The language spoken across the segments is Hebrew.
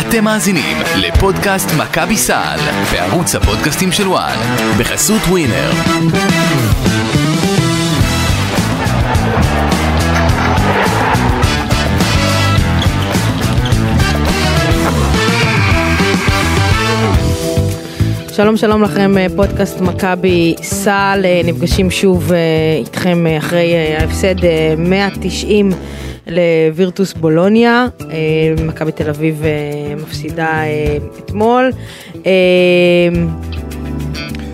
אתם מאזינים לפודקאסט מכבי סל בערוץ הפודקאסטים של וואן בחסות ווינר. שלום שלום לכם, אה, פודקאסט מכבי סל, אה, נפגשים שוב אה, איתכם אחרי ההפסד אה, 190 לווירטוס בולוניה, אה, מכבי תל אביב אה, מפסידה אה, אתמול.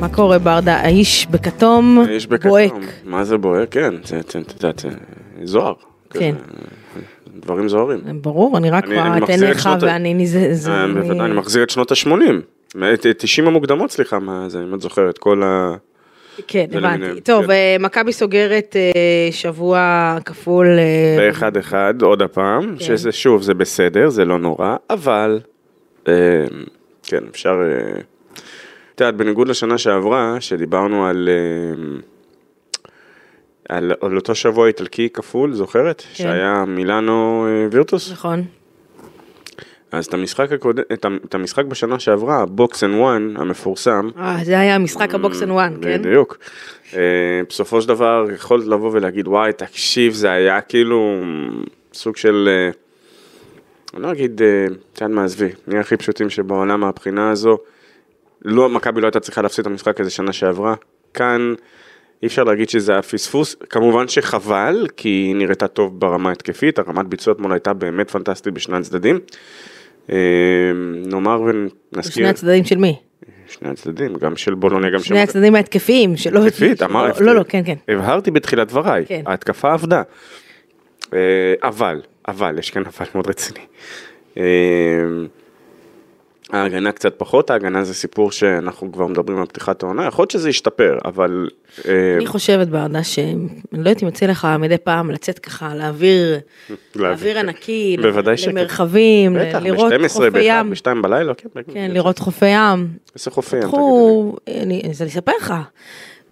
מה קורה ברדה? האיש בכתום. בוהק. מה זה בוהק? כן, זה, זוהר. כן. דברים זוהרים. ברור, אני רק אני- רואה אני את מחזיר את עיניך שנות ה- ואני נזה... זה- אני- בוודאי, אני מחזיר את שנות ה-80. 90 המוקדמות, סליחה, מה זה, אם את זוכרת, כל ה... כן, הבנתי. טוב, כן. אה, מכבי סוגרת אה, שבוע כפול. אה, באחד אחד, עוד הפעם, כן. שזה שוב, זה בסדר, זה לא נורא, אבל, אה, כן, אפשר, אה, את יודעת, בניגוד לשנה שעברה, שדיברנו על, אה, על, על אותו שבוע איטלקי כפול, זוכרת? כן. שהיה מילאנו אה, וירטוס? נכון. אז את המשחק הקודם, את המשחק בשנה שעברה, box and one המפורסם, אה, זה היה משחק ה box and one, כן? בדיוק. אה, בסופו של דבר יכולת לבוא ולהגיד וואי תקשיב זה היה כאילו סוג של, אה, אני לא אגיד, אה, את יודעת מה עזבי, נהיה הכי פשוטים שבעולם מהבחינה הזו, לא, מכבי לא הייתה צריכה להפסיד את המשחק הזה שנה שעברה, כאן אי אפשר להגיד שזה היה פספוס, כמובן שחבל, כי היא נראתה טוב ברמה התקפית, הרמת ביצוע אתמול הייתה באמת פנטסטית בשני הצדדים. אה, נאמר ונזכיר, שני הצדדים של מי? שני הצדדים, גם של בולוניה, גם של... שני הצדדים ההתקפיים, שלא... התקפית, שלא- אמר, לא, לא, כן, כן. הבהרתי בתחילת דבריי, כן. ההתקפה עבדה. אה, אבל, אבל, יש כאן אבל מאוד רציני. ההגנה קצת פחות, ההגנה זה סיפור שאנחנו כבר מדברים על פתיחת העונה, יכול להיות שזה ישתפר, אבל... אה, אני חושבת ברדה שאני לא יודעת אם יוצא לך מדי פעם לצאת ככה, להעביר, להעביר ענקי, בוודאי שכן. למרחבים, בטח, לראות ב-12, חופי ב-1, ים, ב-2 בלילה, כן, כן, לראות חופי ים. איזה חופי ים. פתחו, אני אספר לך,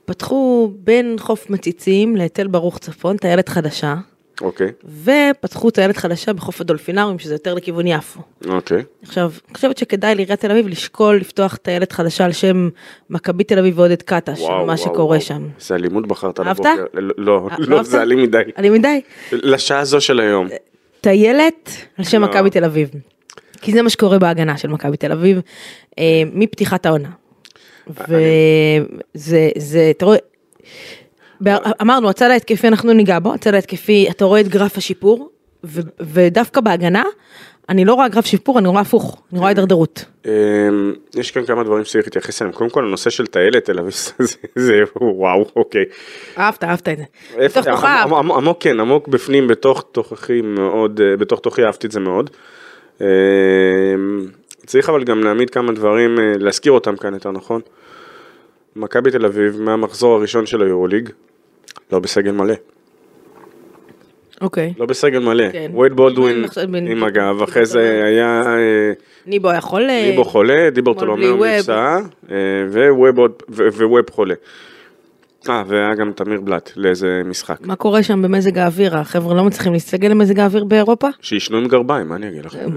פתחו בין חוף מציצים לתל ברוך צפון, טיילת חדשה, אוקיי, ופתחו טיילת חדשה בחוף הדולפינריום, שזה יותר לכיוון יפו. אוקיי. עכשיו, אני חושבת שכדאי לעיריית תל אביב לשקול לפתוח טיילת חדשה על שם מכבי תל אביב ועודד קטש, וואו, מה שקורה וואו. שם. איזה אלימות בחרת אהבת? לבוקר. לא, לא, אה, לא, אהבת? זה אלים מדי. אני מדי. לשעה הזו של היום. טיילת על שם לא. מכבי תל אביב. כי זה מה שקורה בהגנה של מכבי תל אביב אה, מפתיחת העונה. וזה, זה, אתה רואה, אמרנו הצד ההתקפי אנחנו ניגע בו, הצד ההתקפי אתה רואה את גרף השיפור, ו- ודווקא בהגנה אני לא רואה גרף שיפור, אני רואה הפוך, אני רואה הידרדרות. אמ, יש כאן כמה דברים שצריך להתייחס אליהם. קודם כל הנושא של טיילת תל אביב זה- וואו אוקיי. אהבת, אהבת את זה. עמוק- כן עמוק בפנים בתוך תוככי מאוד אה, בתוך תוכי אהבתי את זה מאוד. אמ, צריך אבל גם להעמיד כמה דברים אה, להזכיר אותם כאן יותר נכון. מכבי תל אביב מהמחזור הראשון של היורוליג לא בסגל מלא. אוקיי. לא בסגל מלא. כן. וייד בולדווין עם הגב אחרי זה היה. אה, ניבו היה חולה. ליבו חולה, דיבר אתמול תולומאו בלי ווב. נפצע, אה, וווב חולה. אה, והיה גם תמיר בלאט לאיזה משחק. מה קורה שם במזג האוויר? החבר'ה לא מצליחים להסתגל למזג האוויר באירופה? שישנו עם גרביים, מה אני אגיד לכם?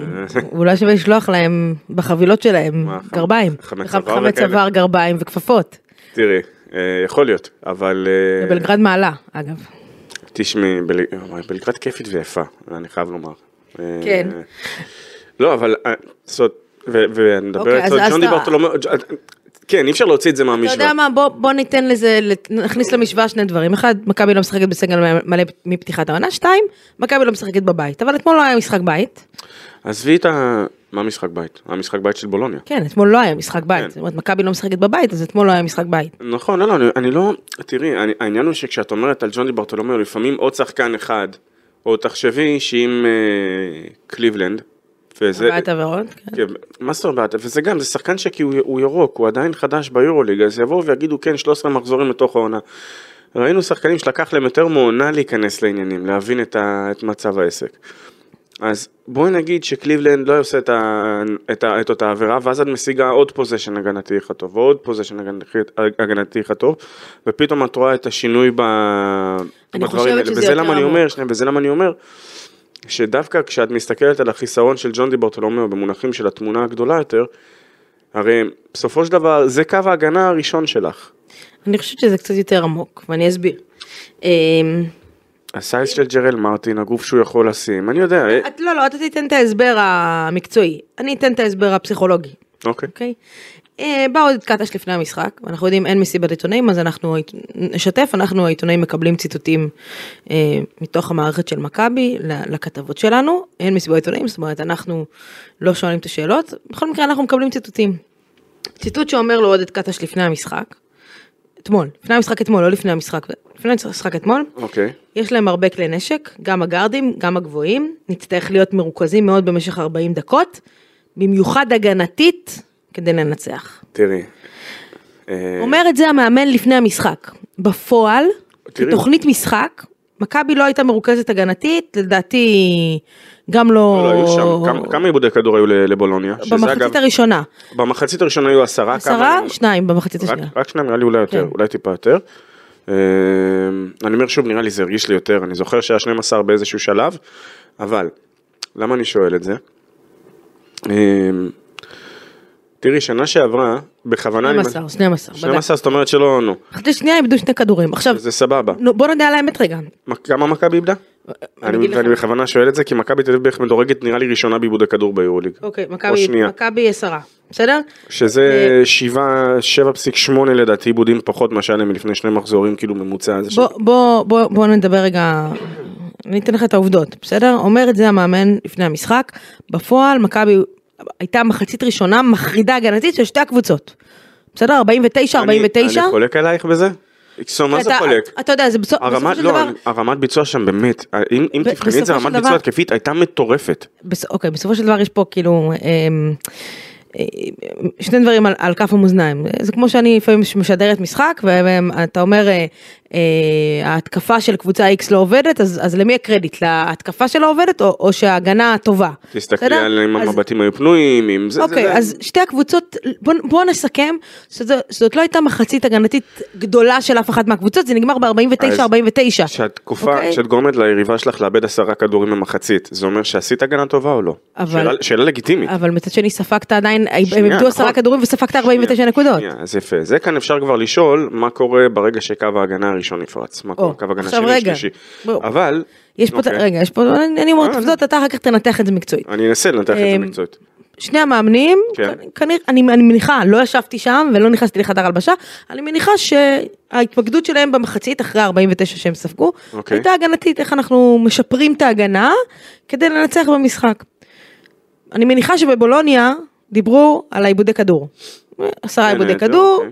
אולי שווה לשלוח להם בחבילות שלהם גרביים. חמץ? צוואר, גרביים וכפפות. תראי, אה, יכול להיות, אבל... אה, בבלגרד מעלה, אגב. תשמעי, בל- בלגרד כיפית ויפה, אני חייב לומר. אה, כן. לא, אבל... זאת ואני מדבר אוקיי, ג'ון דיברטולומיאו, כן, אי אפשר להוציא את זה אתה יודע מהמשוואה. מה, בוא- בוא ניתן לזה, נכניס למשוואה שני דברים. אחד, מכבי לא משחקת בסגל מלא מפתיחת העונה. שתיים, מכבי לא משחקת בבית. אבל אתמול לא היה משחק בית. עזבי את ה... מה משחק בית? המשחק בית של בולוניה. כן, אתמול לא היה משחק בית. כן. זאת אומרת, מכבי לא משחקת בבית, אז אתמול לא היה משחק בית. נכון, לא, לא, אני, אני לא, תראי, אני, העניין הוא שכשאת אומרת על ג'ון די ברטולומיאו, לפעמים עוד שחקן אחד, או תחשבי שאם אה, קליבלנד, וזה, בבית עבירות. כן. כן, מה זאת אומרת, וזה גם, זה שחקן שכי הוא, הוא ירוק, הוא עדיין חדש ביורוליג, אז יבואו ויגידו כן, 13 מחזורים לתוך העונה. ראינו שחקנים שלקח להם יותר מעונה להיכנס לעניינים, להבין את, ה, את מצב העסק. אז בואי נגיד שקליבלנד לא עושה את, ה, את, ה, את אותה עבירה, ואז את משיגה עוד possession הגנתי אחד טוב, ועוד possession הגנתי, הגנתי אחד טוב, ופתאום את רואה את השינוי ב, בדברים האלה. וזה למה אני. אומר, שנייה, וזה למה אני אומר, שדווקא כשאת מסתכלת על החיסרון של ג'ון דיברטולומיאו במונחים של התמונה הגדולה יותר, הרי בסופו של דבר זה קו ההגנה הראשון שלך. אני חושבת שזה קצת יותר עמוק, ואני אסביר. הסייז של ג'רל מרטין, הגוף שהוא יכול לשים, אני יודע, אה, את, לא, לא, אתה תיתן את ההסבר המקצועי, אני אתן את ההסבר הפסיכולוגי, אוקיי. אוקיי? אה, בא עודד קטש לפני המשחק, ואנחנו יודעים אין מסיבת עיתונאים, אז אנחנו נשתף, אנחנו העיתונאים מקבלים ציטוטים אה, מתוך המערכת של מכבי לכתבות שלנו, אין מסיבת עיתונאים, זאת אומרת אנחנו לא שואלים את השאלות, בכל מקרה אנחנו מקבלים ציטוטים. ציטוט שאומר לו עודד קטש לפני המשחק, אתמול, לפני המשחק אתמול, לא לפני המשחק, לפני המשחק אתמול, אוקיי. יש להם הרבה כלי נשק, גם הגארדים, גם הגבוהים, נצטרך להיות מרוכזים מאוד במשך 40 דקות, במיוחד הגנתית, כדי לנצח. תראי. אה, אומר את זה המאמן לפני המשחק. בפועל, תראי. כתוכנית משחק, מכבי לא הייתה מרוכזת הגנתית, לדעתי גם לא... לא, היו שם, כמה- כמה עיבודי כדור היו לבולוניה? במחצית אגב- הראשונה. במחצית הראשונה היו עשרה. עשרה, כמה- שניים במחצית רק- השנייה. רק שניים נראה לי אולי יותר, כן. אולי טיפה יותר. אה, אני אומר שוב, נראה לי זה הרגיש לי יותר, אני זוכר שהיה 12 באיזשהו שלב, אבל למה אני שואל את זה? אה, תראי, שנה שעברה, בכוונה... אני- 12, 12. 12, זאת אומרת שלא, נו, מחצית שנייה איבדו שני כדורים. עכשיו, זה סבבה. נו, בוא נדע על האמת רגע. מה- כמה מכבי איבדה? אני אני. בכוונה שואל את זה, כי מכבי תל אביב מדורגת נראה לי ראשונה בעיבודי כדור ביורוליג. אוקיי, או מכבי עשרה, בסדר? שזה שבעה, 7.8 לדעתי עיבודים פחות מה שהיה להם לפני שני מחזורים, כאילו ממוצע. בוא נדבר רגע, אני אתן לך את העובדות, בסדר? אומר את זה המאמן לפני המשחק, בפועל מכבי הייתה מחצית ראשונה מחרידה הגנתית של שתי הקבוצות. בסדר? 49, 49. אני, חולק עלייך בזה? איקסון, מה זה חולק? אתה יודע, זה בסופ- בסופו של לא, דבר, הרמת ביצוע שם באמת, אם, תבחני את זה, הרמת ביצוע התקפית הייתה מטורפת. אוקיי, בסופו של דבר יש פה כאילו אמ, אה, שני דברים על, על כף המאזניים. זה כמו שאני לפעמים משדרת משחק ואתה אומר אה, ההתקפה של קבוצה X לא עובדת, אז, אז למי הקרדיט? להתקפה שלא עובדת או, או שההגנה טובה? תסתכלי בסדר? על אם אז- המבטים היו פנויים, אם זה, אוקיי, זה, אז שתי הקבוצות, בוא, בוא נסכם שזו, שזאת לא הייתה מחצית הגנתית גדולה של אף אחת מהקבוצות, זה נגמר אז ב-49-49. שהתקופה, אוקיי. שאת גורמת ליריבה שלך לאבד עשרה כדורים במחצית, זה אומר שעשית הגנה טובה או לא? אבל- שאלה, שאלה לגיטימית. אבל מצד שני ספגת עדיין, הם שנייה, איבדו עשרה נכון. כדורים וספגת 49 נקודות. שנייה, אז יפה, זה כאן אפשר כבר לשאול מה קורה ברגע שקו ההגנה הראשון נפרץ, מה קורה, קו עכשיו שני, רגע. שלישי, בוא. אבל, יש פה, אוקיי. רגע, יש פה, אני אני אומרת אה, עובדות, אתה אחר כך תנתח את זה מקצועית. אני אנסה לנתח את זה אמ, מקצועית. שני המאמנים, כן. כנראה, אני, אני מניחה, לא ישבתי שם ולא נכנסתי לחדר הלבשה, אני מניחה שההתמקדות שלהם במחצית אחרי 49 שהם ספגו, אוקיי. הייתה הגנתית, איך אנחנו משפרים את ההגנה כדי לנצח במשחק. אני מניחה שבבולוניה דיברו על העיבודי כדור. עשרה בין עיבודי היתר, כדור,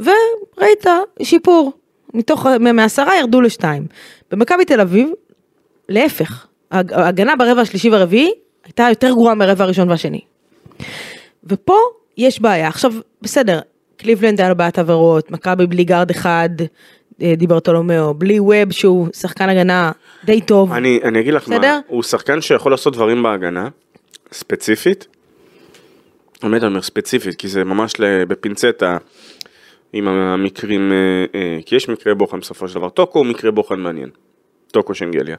אוקיי. וראית שיפור. מתוך, מעשרה ירדו לשתיים. במכבי תל אביב, להפך, ההג- ההגנה ברבע השלישי והרביעי הייתה יותר גרועה מהרבע הראשון והשני. ופה יש בעיה. עכשיו, בסדר, קליבלנד היה לו בעיית עבירות, מכבי בלי גארד אחד, אה, דיברטולומיאו, בלי ווב שהוא שחקן הגנה די טוב. אני, אני אגיד לך בסדר? מה, הוא שחקן שיכול לעשות דברים בהגנה, ספציפית, באמת אני אומר ספציפית, כי זה ממש בפינצטה עם המקרים, אה, אה, כי יש מקרה בוחן בסופו של דבר, טוקו הוא מקרה בוחן מעניין, טוקו שנגליה.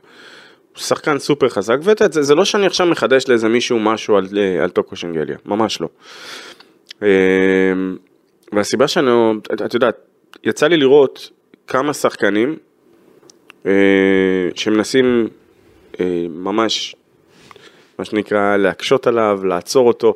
הוא שחקן סופר חזק, יודע, זה, זה לא שאני עכשיו מחדש לאיזה מישהו משהו על, אה, על טוקו שנגליה, ממש לא. והסיבה שאני, את, יודעת, יצא לי לראות כמה שחקנים שמנסים ממש, מה שנקרא, להקשות עליו, לעצור אותו,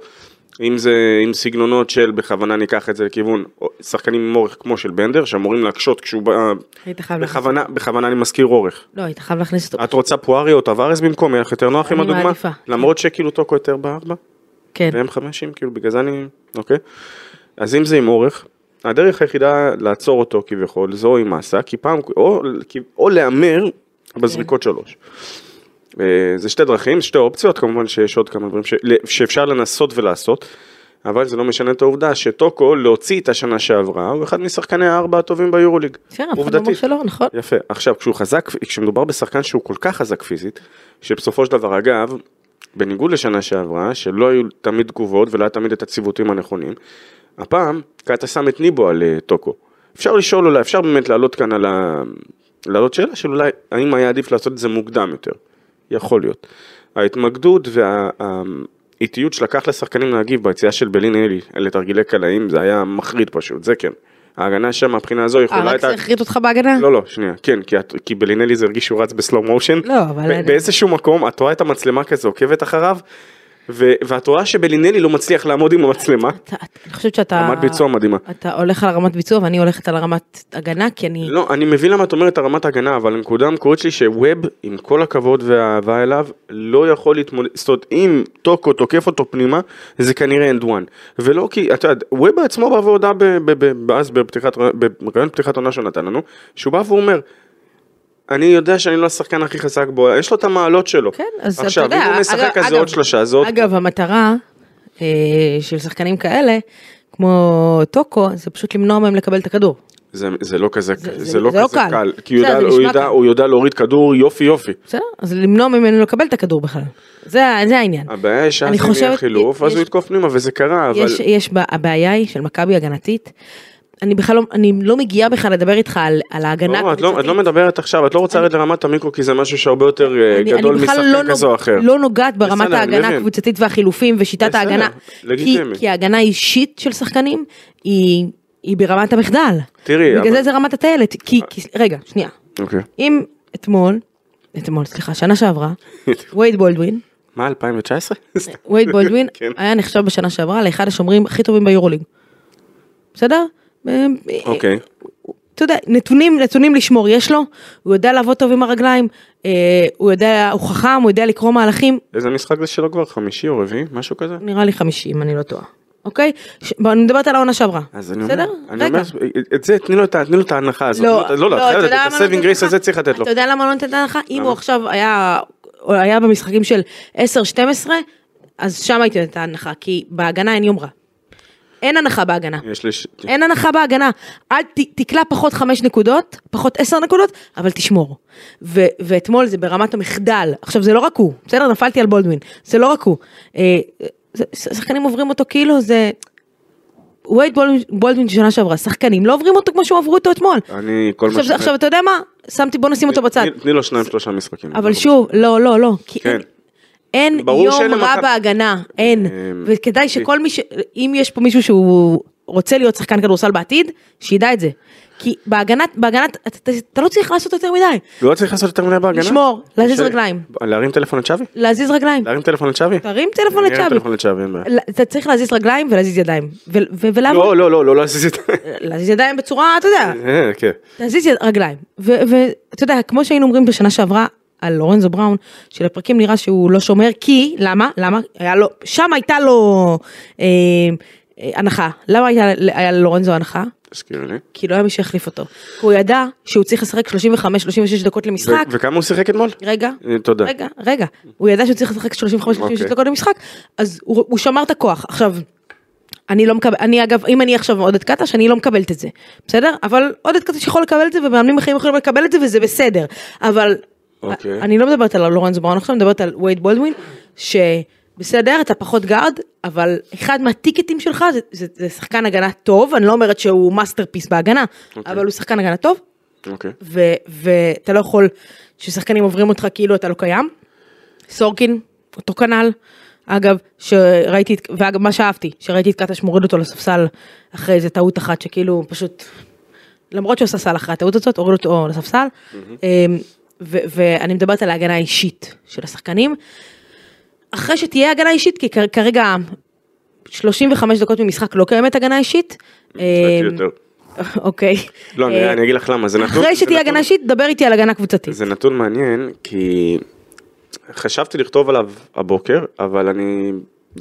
אם זה עם סגנונות של בכוונה ניקח את זה לכיוון, שחקנים עם אורך כמו של בנדר, שאמורים להקשות כשהוא בא, היית חייב להכניס. בכוונה, בכוונה אני מזכיר אורך. לא, היית חייב להכניס אותו. את רוצה פוארי או טווארס במקום, יהיה לך יותר נוח עם אני הדוגמה? מעדיפה. למרות שכאילו טוקו יותר בארבע? כן. והם חמשים, כאילו בגלל זה אני, אוקיי. אז אם זה עם אורך, הדרך היחידה לעצור אותו כביכול, זו עם מסה, כי פעם, או, או להמר בזריקות שלוש. אה, זה שתי דרכים, שתי אופציות, כמובן שיש עוד כמה דברים ש, שאפשר לנסות ולעשות, אבל זה לא משנה את העובדה שטוקו, להוציא את השנה שעברה, הוא אחד משחקני הארבע הטובים ביורוליג. בסדר, אף אחד לא אומר שלא, נכון? יפה. עכשיו, כשהוא חזק, כשמדובר בשחקן שהוא כל כך חזק פיזית, שבסופו של דבר, אגב, בניגוד לשנה שעברה, שלא היו תמיד תגובות ולא היה תמיד את הציוותים הנכונים, הפעם קאטה שם את ניבו על uh, טוקו. אפשר לשאול אולי, אפשר באמת לעלות כאן על ה... לעלות שאלה של אולי, האם היה עדיף לעשות את זה מוקדם יותר? יכול להיות. ההתמקדות והאיטיות שלקח לשחקנים להגיב ביציאה של בלין אלי לתרגילי קלעים, זה היה מחריד פשוט, זה כן. ההגנה שם מהבחינה הזו יכולה אה, רק הייתה... זה החריט אותך בהגנה? לא, לא, שנייה, כן, כי, את- כי בלינלי זה הרגיש שהוא רץ בסלואו מושן. לא, אבל- באיזשהו מקום את רואה את המצלמה כזה עוקבת אחריו, ו- ואת רואה שבלינלי לא מצליח לעמוד עם המצלמה. אתה- אני חושבת שאתה... רמת ביצוע מדהימה. אתה הולך על הרמת ביצוע ואני הולכת על הרמת הגנה, כי אני... לא, אני מבין למה את אומרת הרמת הגנה, אבל הנקודה המקורית שלי שווב, עם כל הכבוד והאהבה אליו, לא יכול להתמודד, זאת אומרת, אם טוקו תוקף אותו פנימה, זה כנראה and one. ולא כי, אתה יודע, ווב בעצמו בא והודה אז בפתיחת, ברעיון פתיחת עונה שהוא נתן לנו, שהוא בא ואומר, אני יודע שאני לא השחקן הכי חזק בו, יש לו את המעלות שלו. כן, אז עכשיו, אתה יודע... אם הוא משחק אגב- כזה אגב- עוד שלושה, זה עוד... אגב, המטרה אה, של שחקנים כאלה, כמו טוקו, זה פשוט למנוע מהם לקבל את הכדור. זה, זה לא כזה, זה- זה, זה- לא זה לא כזה קל. קל, כי יודע, זה הוא, יודע. הוא יודע להוריד כדור יופי יופי. בסדר? אז למנוע ממנו לקבל את הכדור בכלל. זה, זה העניין. הבעיה היא שאז אם יהיה חילוף, אז הוא יתקוף פנימה וזה קרה, אבל... יש, יש, הבעיה היא של מכבי הגנתית. אני בכלל לא, אני לא מגיעה בכלל לדבר איתך על, על ההגנה לא, את לא, את. לא מדברת עכשיו, את לא רוצה לרדת לרמת המיקרו כי זה משהו שהרבה יותר אה, אני- גדול משחקן לא כזה או אחר. לא נוגעת ברמת בסדר, ההגנה. הקבוצתית והחילופים ושיטת בסדר, ההגנה. כי, לגיטימי. כי ההגנה האישית של שחקנים היא, היא ברמת המחדל. תראי, בגלל אבל- זה זה רמת הטיילת. כי, כי, רגע, שנייה. אוקיי. אם אתמול, אתמול, סליחה, שנה שעברה, וייד בולדווין, מה, 2019? וייד בולדווין כן. היה נחשב בשנה שעברה לאחד השומרים הכי טובים ביורוליג. בסדר? אוקיי. אתה יודע, נתונים, נתונים לשמור יש לו, הוא יודע לעבוד טוב עם הרגליים, אה, הוא יודע, הוא חכם, הוא יודע לקרוא מהלכים, איזה משחק זה שלו כבר? חמישי או רביעי? משהו כזה? נראה לי 50, אני לא טועה. אוקיי? ש- בוא, אני מדברת על העונה שעברה. אז אני אומר, בסדר? אני רגע. אומר, את זה, תני לו את תני לו את ההנחה הזאת. לא, לא, לא, אתה את את לא ה saving grace לך? הזה צריך לתת לו. אתה יודע למה לא נותנת לך? אם? הוא עכשיו היה, היה במשחקים של 10-12, אז שם הייתי נותנת הנחה, כי בהגנה אין יומרה. אין הנחה בהגנה. יש לי... ש- אין הנחה בהגנה. אל ת, תקלע פחות חמש נקודות, פחות עשר נקודות, אבל תשמור. ו, ואתמול זה ברמת המחדל. עכשיו זה לא רק הוא, בסדר? נפלתי על בולדווין. זה לא רק הוא. אה, שחקנים עוברים אותו כאילו זה... וייד בולדווין, בולדווין שנה שעברה, שחקנים לא עוברים אותו כמו שהם עברו אותו אתמול. אני, כל מה עכשיו, ש... זה- עכשיו אתה יודע מה? שמתי, בוא נשים אותו בצד. תני- לו שניים שלושה משחקים. אבל שוב, לא, לא, לא. כן. אין, יום רע למכבי- בהגנה, אין. אמ, וכדאי שכל מי ש... אם יש פה מישהו שהוא רוצה להיות שחקן כדורסל בעתיד, שידע את זה. כי בהגנת, בהגנת, אתה, אתה, לא צריך לעשות יותר מדי. לא צריך לעשות יותר מדי בהגנה? לשמור, להזיז ש- רגליים. להרים טלפון לצ'אבי? להזיז רגליים. להרים טלפון לצ'אבי? תרים טלפון לצ'אבי. טלפון לצ'אבי, אין בעיה. אתה צריך להזיז רגליים ולהזיז ידיים. ולמה? לא, לא, לא, לא להזיז את... להזיז ידיים בצורה, אתה יודע, אה, כן. להזיז רגליים. ואתה יודע, כמו שהיינו אומרים בשנה שעברה על לורנזו בראון, שלפרקים נראה שהוא לא שומר, כי, למה? למה? היה לו, שם הייתה לו אה, אה, הנחה. למה הייתה, היה ללורנזו הנחה? תזכירי לי. כי לא היה מי שיחליף אותו. כי הוא ידע שהוא צריך לשחק 35-36 דקות למשחק. ו- וכמה הוא שיחק אתמול? רגע, אה, תודה. רגע, רגע, הוא ידע שהוא צריך לשחק 35-36 אוקיי. דקות למשחק, אז הוא, הוא שמר את הכוח. עכשיו, אני לא מקבל, אני אגב, אם אני עכשיו עודד קטש, אני לא מקבלת את זה, בסדר? אבל עודד קטש יכול לקבל את זה, ומאמנים אחרים יכולים לקבל את זה, וזה בסדר. אבל, אוקיי. אני לא מדברת על לורנזו בראון עכשיו, אני מדברת על וייד בולדווין, שבסדר, אתה פחות גארד, אבל אחד מהטיקטים שלך זה, זה, זה שחקן הגנה טוב, אני לא אומרת שהוא masterpiece בהגנה, אוקיי. אבל הוא שחקן הגנה טוב, אוקיי. ואתה לא יכול ששחקנים עוברים אותך כאילו אתה לא קיים. סורקין, אותו כנ"ל. אגב, שראיתי, ואגב, מה שאהבתי, שראיתי את קטש מוריד אותו לספסל אחרי איזה טעות אחת שכאילו פשוט, למרות שהוא עשה סל אחרי הטעות הזאת, הוריד אותו לספסל. אמ, ו- ואני מדברת על ההגנה האישית של השחקנים. אחרי שתהיה הגנה אישית, כי כרגע 35 דקות ממשחק לא קיימת הגנה אישית. אמ. אוקיי. לא, אני אה, אני אגיד לך למה, זה נתון... אחרי שתהיה הגנה אישית, דבר איתי על הגנה קבוצתית. זה נתון מעניין, כי חשבתי לכתוב עליו הבוקר, אבל אני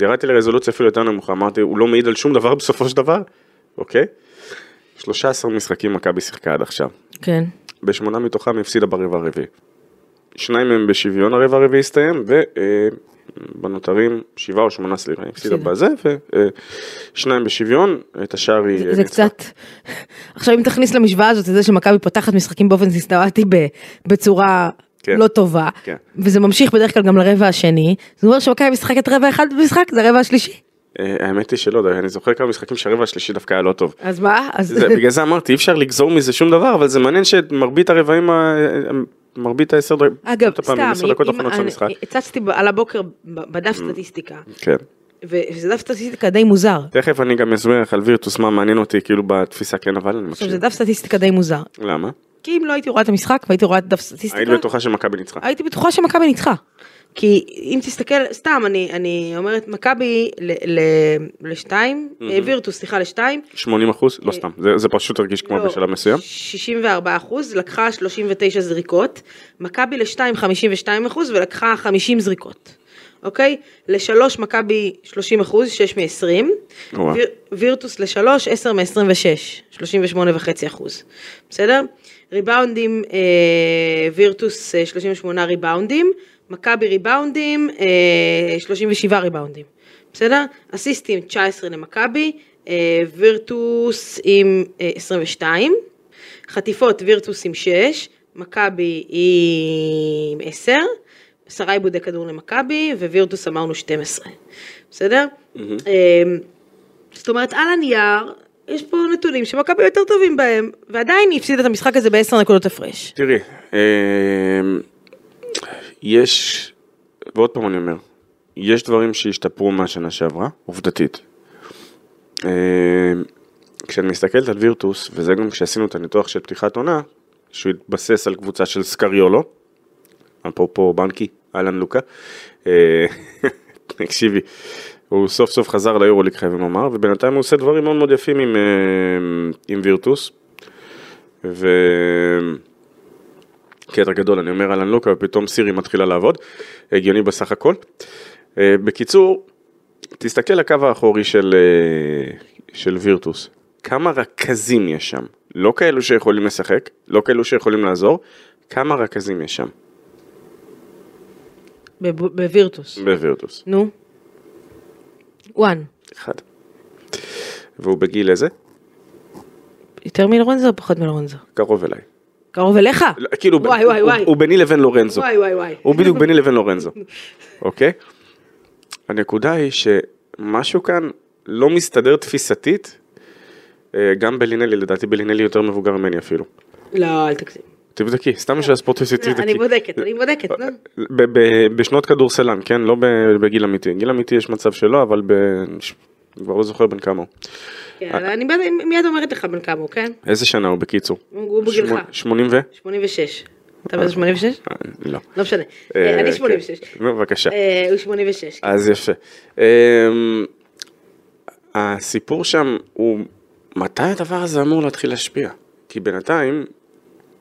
ירדתי לרזולוציה אפילו יותר נמוכה, אמרתי, הוא לא מעיד על שום דבר בסופו של דבר, אוקיי? 13 משחקים מכבי שיחקה עד עכשיו, כן. בשמונה מתוכם הפסידה ברבע הרביעי. שניים מהם בשוויון הרבע הרביעי הסתיים, ובנותרים שבעה או שמונה סליחה, היא הפסידה. בזה, ושניים בשוויון, את השאר היא... זה ניצחה. קצת, עכשיו אם תכניס למשוואה הזאת את זה שמכבי פותחת משחקים באופן סיסטמטי בצורה כן. לא טובה, כן. וזה ממשיך בדרך כלל גם לרבע השני, זה אומר שמכבי משחקת רבע אחד במשחק, זה הרבע השלישי. אה, האמת היא שלא, אני זוכר כמה משחקים שהרבע השלישי דווקא היה לא טוב. אז מה? אז זה, בגלל זה אמרתי, אי אפשר לגזור מזה שום דבר, אבל זה מעניין שמרבית הרבעים, ה- מרבית העשר דקות, אגב, סתם, אם- של אני-. הצצתי על הבוקר בדף סטטיסטיקה, כן. וזה דף סטטיסטיקה די מוזר. תכף אני גם אסביר לך על וירטוס מה מעניין אותי כאילו בתפיסה כן אבל אני מקשיב. זה דף סטטיסטיקה די מוזר. למה? כי אם לא הייתי רואה את המשחק והייתי רואה את דף סטטיסטיקה, היית בטוחה שמכבי ניצחה. הייתי בטוחה שמכבי ניצחה. כי אם תסתכל, סתם, אני, אני אומרת מכבי לשתיים, אה, וירטוס, סליחה, לשתיים. 80 אחוז? לא סתם, זה- זה פשוט הרגיש כמו לא, בשלב מסוים. 64 אחוז, לקחה 39 זריקות. מכבי לשתיים 52 אחוז ולקחה 50 זריקות. אוקיי? לשלוש מכבי 30 אחוז, 6 מ-20. וואו. ויר, וירטוס לשלוש, 10 מ-26, 38 וחצי אחוז. בסדר? ריבאונדים, אה, וירטוס אה, 38 ריבאונדים, מכבי ריבאונדים, אה, 37 ריבאונדים. בסדר? אסיסטים 19 למכבי, אה, וירטוס עם אה, 22, חטיפות וירטוס עם 6, מכבי עם 10, עשרה עיבודי כדור למכבי, ווירטוס אמרנו 12. בסדר? אה, זאת אומרת, על הנייר, יש פה נתונים שמכבי יותר טובים בהם, ועדיין היא הפסידה את המשחק הזה בעשר נקודות הפרש. תראי, יש, ועוד פעם אני אומר, יש דברים שהשתפרו מהשנה שעברה, עובדתית. אמ, כשאני מסתכלת על וירטוס, וזה גם כשעשינו את הניתוח של פתיחת עונה, שהוא התבסס על קבוצה של סקריולו, אפרופו בנקי, אהלן לוקה, אה, תקשיבי, הוא סוף סוף חזר ליורוליג חייבים לומר, ובינתיים הוא עושה דברים מאוד מאוד יפים עם, אה, עם וירטוס, ו... קטע גדול, אני אומר אהלן לוקה, ופתאום סירי מתחילה לעבוד, הגיוני בסך הכל. אה, בקיצור, תסתכל לקו האחורי של, אה, של וירטוס, כמה רכזים יש שם, לא כאלו שיכולים לשחק, לא כאלו שיכולים לעזור, כמה רכזים יש שם בב- בווירטוס. בווירטוס. נו. וואן. אחד. והוא בגיל איזה? יותר מלורנזו או פחות מלורנזו? קרוב אליי. קרוב אליך? לא, כאילו, וואי וואי הוא- וואי. הוא ביני לבין לורנזו. וואי וואי וואי. הוא בדיוק ביני לבין לורנזו, אוקיי? הנקודה היא שמשהו כאן לא מסתדר תפיסתית, אה, גם בלינלי, לדעתי בלינלי יותר מבוגר ממני אפילו. לא, אל תגזים. תבדקי, סתם בשביל הספורט תבדקי. אני בודקת, אני בודקת, נו. בשנות כדורסלן, כן? לא בגיל אמיתי. גיל אמיתי יש מצב שלא, אבל. אני כבר לא זוכר בן כמה הוא. כן, אני מיד אומרת לך בן כמה הוא, כן? איזה שנה הוא בקיצור? הוא בגילך. שמונה- 80 ו? 86. אתה באיזה 86? אה, לא. לא משנה. אה, אה, אני כן. 86. נו, בבקשה. הוא 86. אז יפה. אמ, הסיפור שם הוא, מתי הדבר הזה אמור להתחיל להשפיע? כי בינתיים,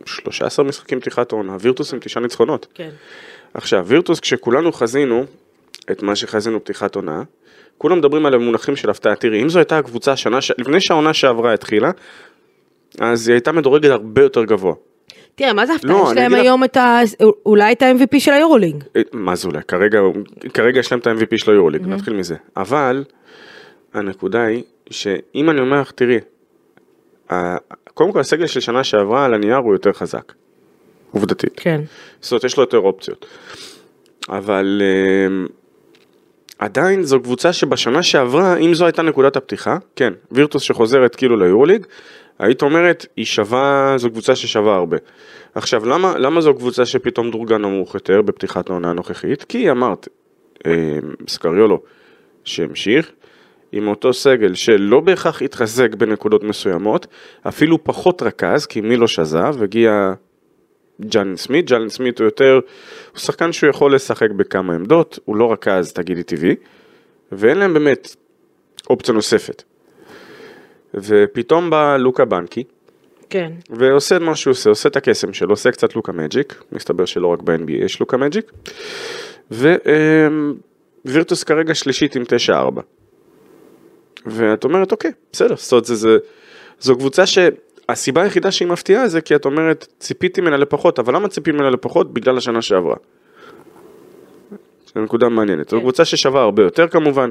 13 משחקים פתיחת העונה, וירטוס עם תשעה ניצחונות. כן. עכשיו, וירטוס, כשכולנו חזינו את מה שחזינו פתיחת עונה, כולם מדברים על המונחים של הפתעה. תראי, אם זו הייתה הקבוצה השנה, ש... לפני שהעונה שעברה התחילה, אז היא הייתה מדורגת הרבה יותר גבוה. תראה, מה זה הפתעה? לא, יש אני להם אגיד לך- היום את ה... אולי את ה-MVP של היורולינג. אה, מה זה אולי? כרגע, כרגע יש להם את ה-MVP של היורוליג, נתחיל מזה. אבל, הנקודה היא, שאם אני אומר לך, תראי, קודם כל הסגל של שנה שעברה על הנייר הוא יותר חזק, עובדתית. כן. זאת אומרת, יש לו יותר אופציות. אבל אמ, עדיין זו קבוצה שבשנה שעברה, אם זו הייתה נקודת הפתיחה, כן, וירטוס שחוזרת כאילו ליורוליג, היית אומרת, היא שווה, זו קבוצה ששווה הרבה. עכשיו, למה, למה זו קבוצה שפתאום דורגה נמוך יותר בפתיחת העונה הנוכחית? כי אמרת, אמ, סקריולו, שהמשיך, עם אותו סגל שלא בהכרח התחזק בנקודות מסוימות, אפילו פחות רכז, כי מי לא שזב, הגיע ג'אלן סמית, ג'אלן סמית הוא יותר, הוא שחקן שהוא יכול לשחק בכמה עמדות, הוא לא רכז, תגידי טבעי, ואין להם באמת אופציה נוספת. ופתאום בא לוקה בנקי, כן. ועושה את מה שהוא עושה, עושה את הקסם שלו, עושה קצת לוקה מג'יק, מסתבר שלא רק ב-NBA יש לוקה מג'יק, ווירטוס כרגע שלישית עם 9-4. ואת אומרת, אוקיי, בסדר, זאת אומרת, זה, זה, זו קבוצה שהסיבה היחידה שהיא מפתיעה זה כי את אומרת, ציפיתי ממנה לפחות, אבל למה ציפיתי ממנה לפחות? בגלל השנה שעברה. זו נקודה מעניינת. זו כן. קבוצה ששווה הרבה יותר כמובן.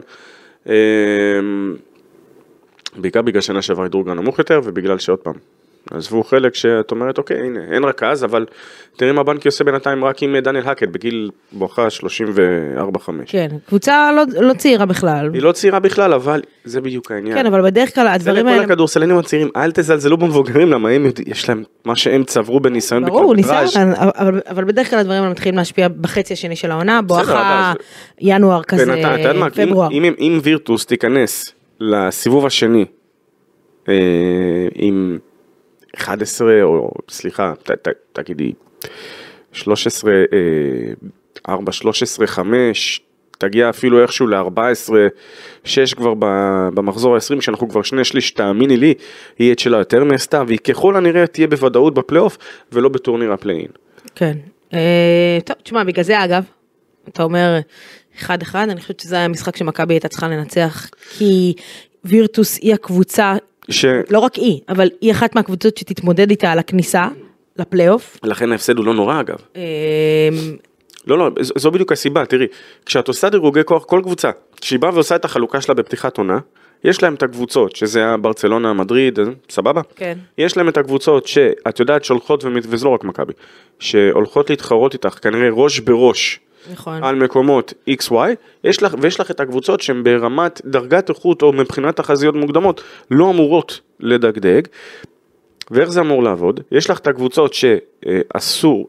אמ, בעיקר בגלל שנה שעברה דורגה נמוך יותר, ובגלל שעוד פעם, עזבו חלק שאת אומרת, אוקיי, הנה, אין רכז, אבל תראי מה בנקי עושה בינתיים רק עם דניאל האקט בגיל בואכה 34-5. כן, קבוצה לא, לא צעירה בכלל. היא לא צעירה בכלל, אבל זה בדיוק העניין. כן, אבל בדרך כלל זה הדברים לכל האלה... הכדורסלנים הצעירים, אל תזלזלו במבוגרים, למה הם יודעים, יש להם מה שהם צברו בניסיון ברור. ניסיון, אבל, אבל בדרך כלל הדברים האלה מתחילים להשפיע בחצי השני של העונה, בואכה ינואר כזה, בינתיים, פברואר. אם, אם, אם וירטוס תיכנס לסיבוב השני אה, עם 11 או סליחה, ת, ת, תגידי 13, אה, 4, 13, 5, תגיע אפילו איכשהו ל-14, 6 כבר במחזור ה-20, שאנחנו כבר שני שליש, תאמיני לי, יהיה את שלה יותר נעשתה, והיא ככל הנראה תהיה בוודאות בפלייאוף ולא בטורניר ה play-in. כן. אה, טוב, תשמע, בגלל זה אגב, אתה אומר אחד אחד, אני חושבת שזה היה משחק שמכבי הייתה צריכה לנצח, כי וירטוס היא הקבוצה, ש... לא רק היא, אבל היא אחת מהקבוצות שתתמודד איתה על הכניסה לפלייאוף. לכן ההפסד הוא לא נורא אגב. אה, לא, לא, ז- זו בדיוק הסיבה, תראי, כשאת עושה דירוגי כוח, כל קבוצה, כשהיא באה ועושה את החלוקה שלה בפתיחת עונה, יש להם את הקבוצות, שזה הברצלונה, מדריד, סבבה? כן. יש להם את הקבוצות שאת יודעת שהולכות, ומת- וזה לא רק מכבי, שהולכות להתחרות איתך, כנראה ראש בראש, נכון. על מקומות XY, יש לך, ויש לך את הקבוצות שהן ברמת דרגת איכות או מבחינת תחזיות מוקדמות לא אמורות לדגדג. ואיך זה אמור לעבוד? יש לך את הקבוצות שאסור,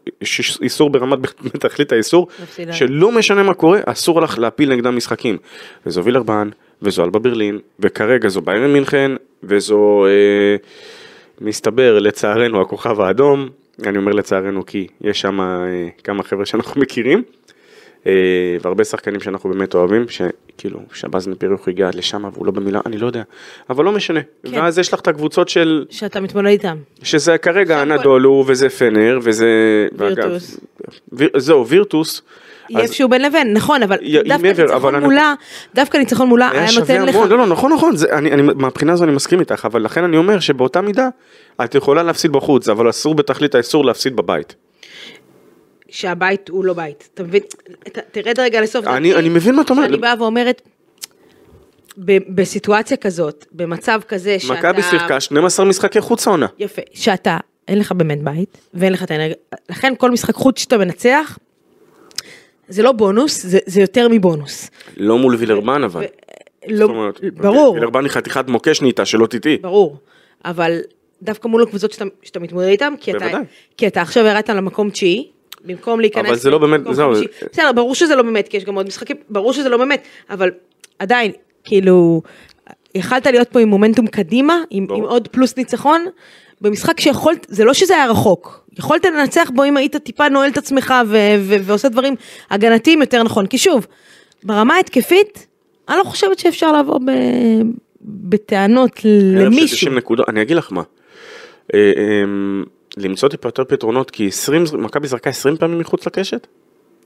איסור ברמת בתכלית האיסור, להפסיד. שלא משנה מה קורה, אסור לך להפיל נגדם משחקים. וזו וילרבן, וזו אלבה ברלין, וכרגע זו ביירן מינכן, וזו, אה, מסתבר, לצערנו, הכוכב האדום. אני אומר לצערנו כי יש שם אה, כמה חבר'ה שאנחנו מכירים. אה, והרבה שחקנים שאנחנו באמת אוהבים, שכאילו שבז מפירוך הגיע לשם והוא לא במילה, אני לא יודע, אבל לא משנה. כן. ואז יש לך את הקבוצות של, שאתה מתמודד איתם. שזה כרגע אנדולו וזה פנר וזה, וירטוס. ויר, זהו וירטוס, היא איפשהו בין לבין, נכון, אבל דווקא ניצחון מולה, דווקא ניצחון מולה היה נותן לך, לא לא נכון נכון, זה, אני, אני, מהבחינה הזו אני מסכים איתך, אבל לכן אני אומר שבאותה מידה את יכולה להפסיד בחוץ, אבל אסור בתכלית האיסור להפסיד בבית. שהבית הוא לא בית, אתה מבין? ת- תרד רגע לסוף. אני- דעתי, אני מבין מה את אומרת. שאני באה ואומרת, ב- בסיטואציה כזאת, במצב כזה שאתה... מכבי שיחקה 12 משחקי חוץ העונה. יפה, שאתה, אין לך באמת בית, ואין לך את האנרגיה, לכן כל משחק חוץ שאתה מנצח, זה לא בונוס, זה, זה יותר מבונוס. לא מול וילרבן אבל. לא, זאת אומרת, ברור, וילרבן היא חתיכת מוקש נהייתה, שלא תטעי. ברור, אבל דווקא מול הקבוצות שאתה, שאתה מתמודד איתן, כי אתה. כי אתה עכשיו ירדת למקום תשיעי, במקום להיכנס... אבל זה לא באמת- זהו, בסדר, ברור שזה לא באמת, כי יש גם עוד משחקים, ברור שזה לא באמת, אבל עדיין, כאילו, יכלת להיות פה עם מומנטום קדימה, עם. עם עוד פלוס ניצחון, במשחק שיכולת, זה לא שזה היה רחוק, יכולת לנצח בו אם היית טיפה נועל את עצמך ו- ו- ועושה דברים הגנתיים יותר נכון, כי שוב, ברמה ההתקפית, אני לא חושבת שאפשר לבוא ב... בטענות למישהו. 90 נקודות, אני אגיד לך מה. אה, אה, למצוא טיפה יותר פתרונות, כי 20, מכבי זרקה 20 פעמים מחוץ לקשת?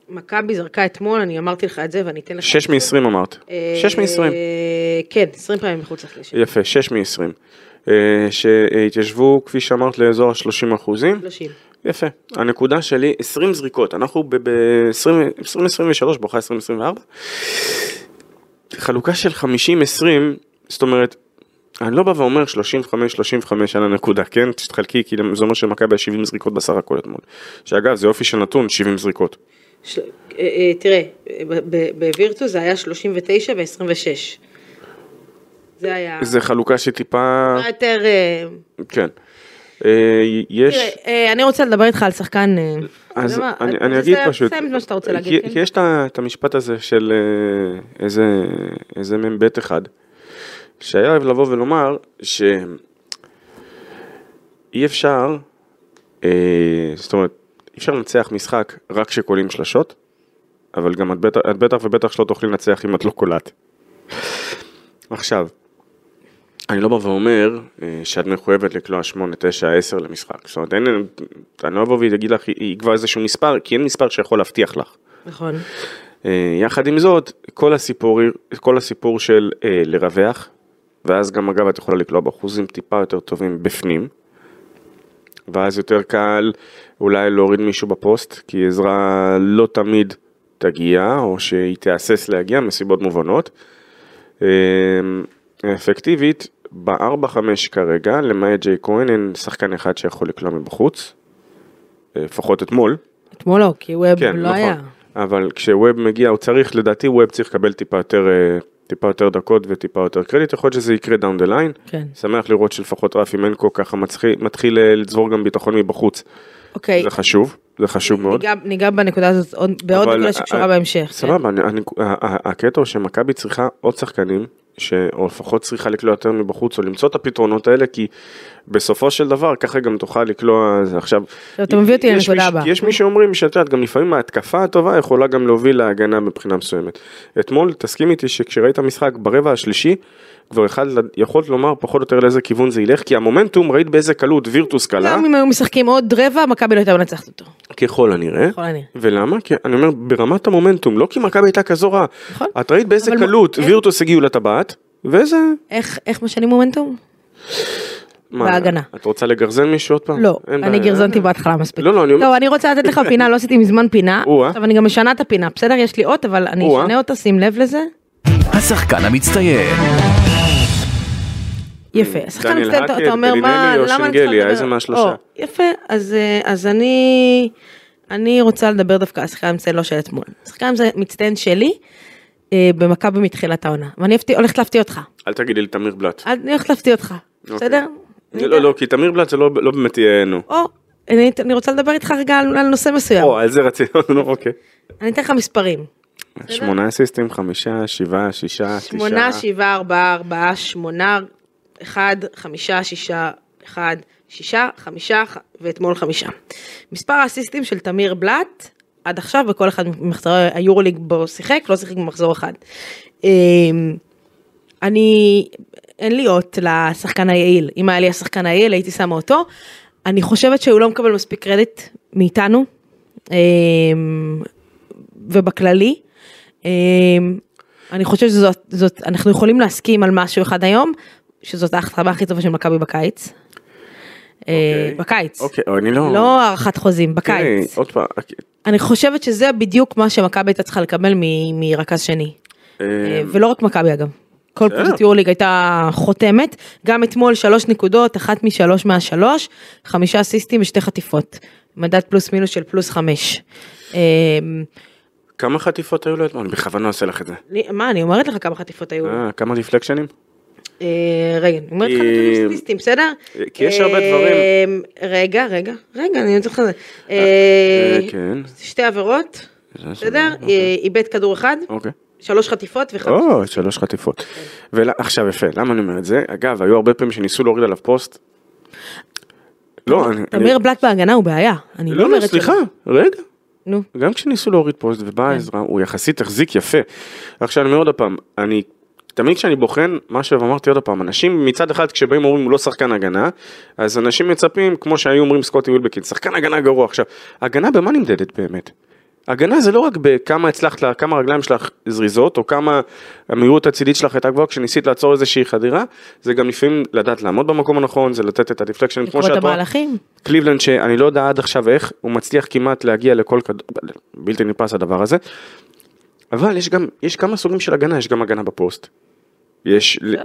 מכבי זרקה אתמול, אני אמרתי לך את זה ואני אתן לך... 6 מ-20 אמרת. 6 מ-20. אה, כן, 20 פעמים מחוץ לקשת. יפה, 6 מ-20. שהתיישבו, כפי שאמרת, לאזור ה-30 אחוזים. 30. יפה. הנקודה שלי, 20 זריקות, אנחנו ב-2023, בואכה 2024. חלוקה של 50-20, זאת אומרת, אני לא בא ואומר 35-35 על הנקודה, כן? תתחלקי, כי זה אומר שמכבי היה 70 זריקות בסך הכל אתמול. שאגב, זה יופי של נתון, 70 זריקות. של- אה, אה, תראה, בווירטו זה היה 39 ו-26. זה היה... זה חלוקה שטיפה, יותר... אה, כן. יש... תראה, אה, אני רוצה לדבר איתך על שחקן... אז אני, אגיד פשוט, סיים את מה שאתה רוצה להגיד, כי, כן? יש את המשפט הזה של איזה מ"ב אחד, שהיה אוהב לבוא ולומר שאי אפשר, אה, זאת אומרת, אי אפשר לנצח משחק רק כשקולים שלשות, אבל גם את בטח, את בטח ובטח שלא תוכלי לנצח אם את לא קולט. עכשיו, אני לא בא ואומר אה, שאת מחויבת לקלוע 8, 9, 10 למשחק. זאת אומרת, אין, אני לא אבוא ואגיד לך, יקבע איזשהו מספר, כי אין מספר שיכול להבטיח לך. נכון. אה, יחד עם זאת, כל הסיפור, כל הסיפור של אה, לרווח, ואז גם אגב את יכולה לקלוע באחוזים טיפה יותר טובים בפנים, ואז יותר קל אולי להוריד מישהו בפוסט, כי עזרה לא תמיד תגיע, או שהיא תהסס להגיע מסיבות מובנות. אה, אפקטיבית, ב-4-5 כרגע, למעט ג'ייק כהן, אין שחקן אחד שיכול לקלוע מבחוץ. אה, לפחות אתמול. אתמול לא, כי ווב כן, לא נכון. היה. אבל כשווב מגיע, הוא צריך, לדעתי ווב צריך לקבל טיפה יותר, אה, טיפה יותר דקות וטיפה יותר קרדיט, יכול להיות שזה יקרה down the line. כן. שמח לראות שלפחות רפי מנקו ככה מתחיל, מתחיל אה, לצבור גם ביטחון מבחוץ. אוקיי, זה חשוב, זה חשוב מאוד. ניגע- ניגע בנקודה הזאת עוד- בעוד נקודה שקשורה אה, בהמשך. כן? סבבה, הקטע הוא שמכבי צריכה עוד שחקנים, ש- או לפחות צריכה לקלוע יותר מבחוץ, או למצוא את הפתרונות האלה, כי בסופו של דבר ככה גם תוכל לקלוע זה עכשיו. אתה מביא אותי לנקודה הבאה. יש מי שאומרים שאת יודעת, גם לפעמים ההתקפה הטובה יכולה גם להוביל להגנה מבחינה מסוימת. אתמול, תסכים איתי שכשראית משחק ברבע השלישי, כבר אחד, יכולת לומר פחות או יותר לאיזה כיוון זה ילך, כי המומנטום, ראית באיזה קלות וירטוס קלה, גם אם היו משחקים עוד רבע, מכבי לא הייתה מנצחת אותו. ככל הנראה. ככל הנראה. ולמה? כי אני אומר, ברמת המומנטום, לא כי מכבי הייתה כזו רעה. נכון. את ראית באיזה קלות וירטוס הגיעו לטבעת, ואיזה... איך משנים מומנטום? מה, בהגנה. את רוצה לגרזן מישהו עוד פעם? לא, אני. גרזנתי בהתחלה מספיק. לא, לא, אני אומר... טוב, אני רוצה לתת לך פינה, לא עשיתי מזמן פינה. עכשיו אני גם משנה את הפינה, בסדר? יש לי אות, אבל אני. אשנה אותה, שים לב לזה. השחקן המצטיין. יפה. השחקן דניאל מצטיין, אתה אומר מה, למה אני? צריכה לדבר? איזה מהשלושה? יפה, אז אה, אז אני אני רוצה לדבר דווקא על השחקן המצטיין לא של אתמול. השחקן המצטיין שלי אה, במכבי מתחילת העונה. ואני הולכת להפתיע אותך. אל תגידי לי תמיר בלאט. אני הולכת להפתיע אותך, בסדר? לא, לא, כי תמיר בלאט זה לא לא באמת יהיה נו. או, אני אני רוצה לדבר איתך רגע על על נושא מסוים. או, על זה רצינו, נו, אוקיי. אני אתן לך מספרים. שמונה אסיסטים, חמישה, שבעה, שישה, תשעה. שמונה, שבעה, ארבעה, ארבעה, שמונה, אחד, חמישה, שישה, אחד, שישה, חמישה, ח- ואתמול חמישה. מספר האסיסטים של תמיר בלאט, עד עכשיו בכל אחד ממחזורי היורוליג בו שיחק, לא שיחק במחזור אחד. אמ, אני, אין לי אות לשחקן היעיל, אם היה לי השחקן היעיל הייתי שמה אותו. אני חושבת שהוא לא מקבל מספיק קרדיט מאיתנו, אמ, ובכללי. אמ, אני חושבת שזאת, זאת, אנחנו יכולים להסכים על משהו אחד היום, שזאת ההחתמה הכי טובה של מכבי בקיץ. אה, בקיץ. אוקיי, אני לא... לא הארכת חוזים, בקיץ. עוד פעם, אני חושבת שזה בדיוק מה שמכבי הייתה צריכה לקבל מרכז שני. אה, אה, ולא רק מכבי אגב. כל. קבוצת יורליג הייתה חותמת, גם אתמול שלוש נקודות, אחת משלוש מהשלוש, חמישה אסיסטים ושתי חטיפות. מדד פלוס מינוס של פלוס חמש. אה, כמה חטיפות היו לו אתמול? אני בכוונה עושה לך את זה. מה, אני אומרת לך כמה חטיפות היו. אה, כמה דיפלקשנים? אה, רגע, אני אומרת לך נתונים סטטיסטיים, בסדר? כי יש הרבה אה, דברים. רגע, רגע, רגע, אני לזה. אה, אה, כן. שתי עבירות, זה בסדר? אוקיי. איבד כדור אחד, אוקיי. שלוש חטיפות וחמש. או, שלוש חטיפות. ועכשיו יפה, למה אני אומר את זה? אגב, היו הרבה פעמים שניסו להוריד עליו פוסט. לא, אני... תמיר בלאט בהגנה הוא בעיה. אני לא לא, לא, אומרת סליחה, שלא. רגע. נו. גם כשניסו להוריד פוסט ובאה עזרה, הוא יחסית החזיק יפה. עכשיו אני אומר עוד פעם, אני, תמיד כשאני בוחן, מה שאמרתי עוד פעם, אנשים מצד אחד כשבאים אומרים הוא לא שחקן הגנה, אז אנשים מצפים, כמו שהיו אומרים סקוטי ווילבקין, שחקן הגנה גרוע. עכשיו, הגנה במה נמדדת באמת? הגנה זה לא רק בכמה הצלחת, כמה הרגליים שלך זריזות, או כמה המהירות הצידית שלך הייתה גבוהה כשניסית לעצור איזושהי חדירה, זה גם לפעמים לדעת לעמוד במקום הנכון, זה לתת את ה deflection, כמו שאת רואה. קליבלנד שאני לא יודע עד עכשיו איך, הוא מצליח כמעט להגיע לכל כדור, בלתי נתפס הדבר הזה. אבל יש גם, יש כמה סוגים של הגנה, יש גם הגנה בפוסט. יש, ל-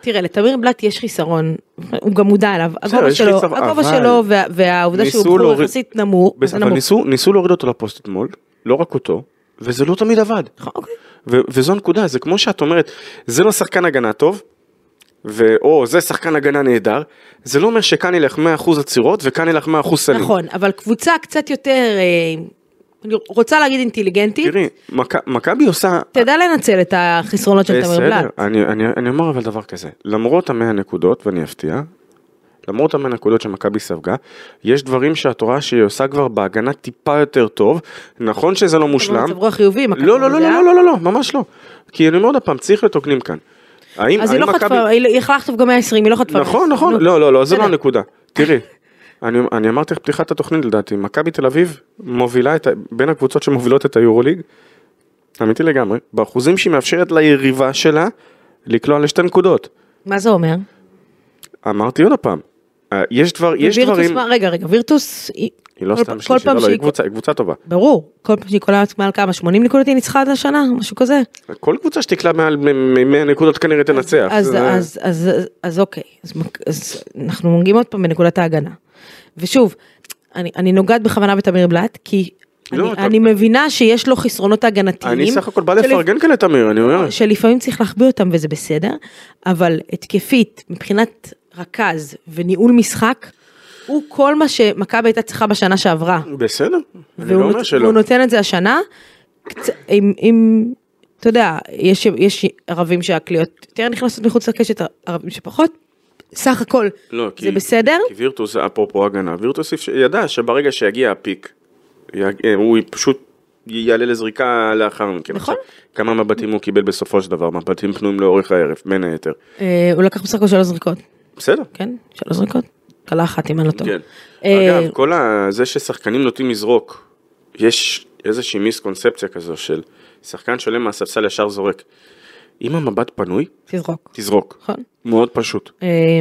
תראה, לתמיר בלאט יש חיסרון, הוא גם מודע אליו. הגובה שלו, הגובה אבל שלו וה- והעובדה שהוא בחור יחסית נמוך, אבל נמוך. ניסו, ניסו להוריד אותו לפוסט אתמול, לא רק אותו, וזה לא תמיד עבד. נכון, אוקיי. וזו הנקודה, זה כמו שאת אומרת, זה לא שחקן הגנה טוב, ואו זה שחקן הגנה נהדר, זה לא אומר שכאן ילך 100% עצירות וכאן ילך 100% סלים. נכון, אבל קבוצה קצת יותר, אה, רוצה להגיד אינטליגנטית, תראי, מכ- מכבי עושה, תדע לנצל את החסרונות של תמיר בסדר, בלאט. אני, אני, אני אומר אבל דבר כזה, למרות המאה נקודות, ואני אפתיע, למרות המאה נקודות שמכבי ספגה, יש דברים שאת רואה שהיא עושה כבר בהגנה טיפה יותר טוב, נכון שזה לא מושלם, מצב רוח חיובי, מכבי לא, לא, לא. לא, לא, לא, לא, ממש לא, כי אני אומר עוד פעם, צריך להיות הוגנים כאן. האם, אז היא האם לא מכבי- חטפה, היא יכלה לחטוף גם 120, היא לא חטפה. נכון, 120. נכון. לא, לא, לא, זה לא בסדר. הנקודה. תראי, אני, אני אמרתי לך פתיחת התוכנית לדעתי, מכבי תל אביב מובילה את, בין הקבוצות שמובילות את היורוליג, אמיתי לגמרי, באחוזים שהיא מאפשרת ליריבה שלה לקלוע לשתי נקודות. מה זה אומר? אמרתי עוד פעם, אה, יש דבר, יש ווירטוס, דברים, מה- רגע, רגע, וירטוס, היא- לא סתם שלישית, לא, לא, היא קבוצה, היא קבוצה טובה. ברור, כל פעם שהיא קולה מעל כמה, 80 נקודות היא ניצחה עד השנה, משהו כזה. כל קבוצה שתקלע מעל 100 נקודות כנראה תנצח. אז, זה- אז, אז, אז, אז אוקיי, אז, אז אנחנו מגיעים עוד פעם בנקודת ההגנה. ושוב, אני, אני נוגעת בכוונה בתמיר בלאט, כי לא, אני, אתה- אני מבינה שיש לו חסרונות הגנתיים. אני סך הכל בא לפרגן כאן לתמיר, אני אומר. שלפעמים צריך להחביא אותם וזה בסדר, אבל התקפית, מבחינת רכז וניהול משחק, הוא כל מה שמכבי הייתה צריכה בשנה שעברה. בסדר, אני לא אומר שלא. והוא נותן את זה השנה, קצ- עם, עם, אתה יודע, יש, יש ערבים שהקליעות יותר נכנסות מחוץ לקשת, ערבים שפחות, סך הכל לא, זה כי- בסדר, כי וירטוס, אפרופו הגנה, וירטוס ידע שברגע שיגיע הפיק, יג- אה, הוא פשוט יעלה לזריקה לאחר מכן. נכון. עכשיו, כמה מבטים הוא קיבל בסופו של דבר, מבטים פנויים לאורך הערב, בין היתר. אה, הוא לקח בסך הכל שלוש זריקות, בסדר. כן? שלוש זריקות? קלה אחת אם אני לא טועה. כן. אה, אגב, כל ה... זה ששחקנים נוטים לזרוק, יש איזושהי מיסקונספציה כזו של שחקן שעולה מהספסל ישר זורק. אם המבט פנוי, תזרוק. תזרוק. נכון. מאוד פשוט.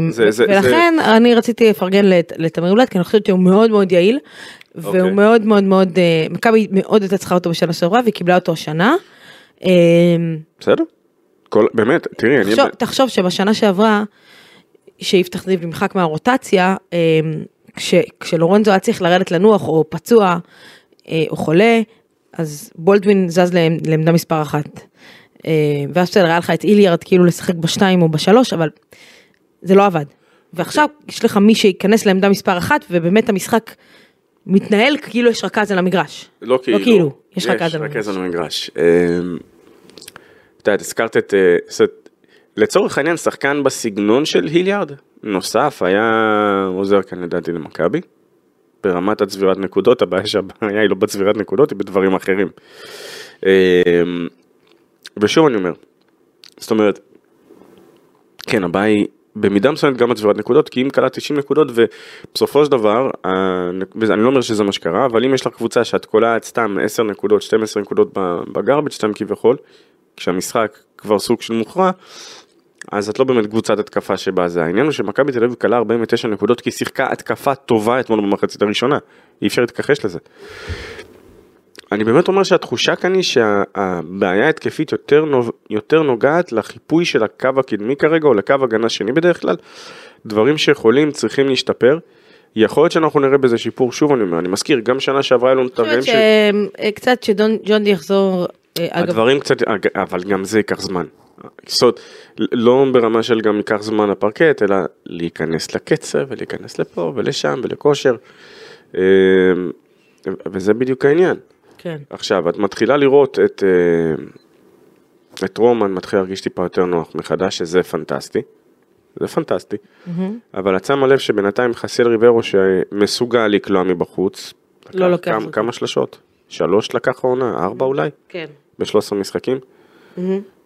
זה- זה- ולכן אני רציתי לפרגן לת- לתמיר בלאט, כי אני חושבת שהוא מאוד מאוד יעיל, והוא אוקיי. מאוד מאוד מאוד, אה, מכבי מאוד הייתה צריכה אותו בשנה שעברה, והיא קיבלה אותו השנה. אה, בסדר? כל... באמת, תראי, אני... תחשוב, תחשוב שבשנה שעברה, שיפתח זיו נמחק מהרוטציה, אה, כש, כשלורנזו היה צריך לרדת לנוח או פצוע אה, או חולה, אז בולדווין זז לעמ- לעמדה מספר אחת. אה, ואז בסדר, היה לך את איליארד כאילו לשחק בשתיים או בשלוש, אבל זה לא עבד. ועכשיו יש לך מי שייכנס לעמדה מספר אחת, ובאמת המשחק מתנהל כאילו יש רכז על המגרש. לא כאילו. כאילו, יש רכז על יש המגרש. רכז על המגרש. אמ, את יודעת, הזכרת את... אה, לצורך העניין, שחקן בסגנון של היליארד, נוסף, היה עוזר כאן לדעתי למכבי. ברמת הצבירת נקודות, הבעיה שהבעיה היא לא בצבירת נקודות, היא בדברים אחרים. ושוב אני אומר, זאת אומרת, כן, הבעיה היא במידה מסוימת גם הצבירת נקודות, כי אם קלט 90 נקודות ובסופו של דבר, ואני לא אומר שזה מה שקרה, אבל אם יש לך קבוצה שאת קולעת סתם 10 נקודות, 12 נקודות בגרבג' סתם כביכול, כשהמשחק כבר סוג של מוכרע, אז את לא באמת קבוצת התקפה שבה זה. העניין הוא שמכבי תל אביב קלה 49 נקודות כי שיחקה התקפה טובה אתמול במחצית הראשונה, אי אפשר להתכחש לזה. אני באמת אומר שהתחושה כאן היא שהבעיה ההתקפית יותר, נוג... יותר נוגעת לחיפוי של הקו הקדמי כרגע, או לקו הגנה שני בדרך כלל, דברים שיכולים, צריכים להשתפר. יכול להיות שאנחנו נראה בזה שיפור, שוב אני אומר, אני מזכיר, גם שנה שעברה היה לנו את אני הרגעים חושבת שקצת שג'ון די יחזור, אה, אגב, הדברים קצת, אבל גם זה ייקח זמן. זאת לא ברמה של גם ייקח זמן לפרקט, אלא להיכנס לקצב ולהיכנס לפה ולשם ולכושר. אה, וזה בדיוק העניין. כן. עכשיו, את מתחילה לראות את, אה, את רומן מתחיל להרגיש טיפה יותר נוח מחדש, שזה פנטסטי. זה פנטסטי. אבל את שמה לב שבינתיים חסיל ריברו שמסוגל לקלוע מבחוץ. לא לוקח כמה. כמה שלשות? שלוש לקח העונה, ארבע אולי? כן. ב-13 משחקים.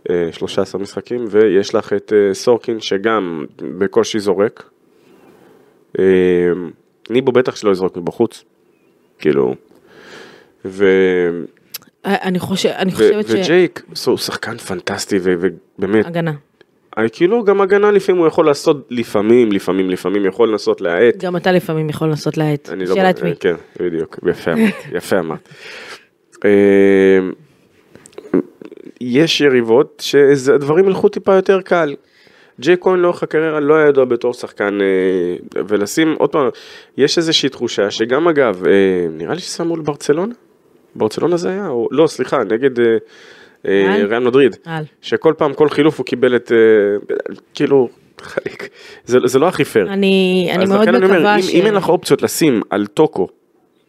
אה, 13 משחקים, ויש לך את אה, סורקין שגם בקושי זורק. אה, ניבו בטח שלא יזרוק מבחוץ. כאילו. ו... אה, אני חושב- אני ו- חושבת ש... וג'ייק הוא שחקן פנטסטי ובאמת, הגנה. אה, כאילו גם הגנה לפעמים הוא יכול לעשות לפעמים, לפעמים, לפעמים יכול לנסות להאט. גם אתה לפעמים יכול לנסות להאט. אני לא... שאלה את מי. כן, בדיוק, יפה אמרת, יפה אמרת. אה, יש יריבות שהדברים ילכו טיפה יותר קל. ג'יי כהן לאורך הקריירה לא היה ידוע בתור שחקן, אה, ולשים, עוד פעם, יש איזושהי תחושה שגם אגב, אה, נראה לי ששמו מול ברצלונה? זה היה? או, לא, סליחה, נגד אה, אה? ריאל מדריד. שכל פעם, כל חילוף הוא קיבל את, אה, כאילו, חלק. זה, זה לא הכי פייר. אני אני מאוד לכן אני אומר, מקווה אם, ש... אם אין לך אופציות לשים על טוקו,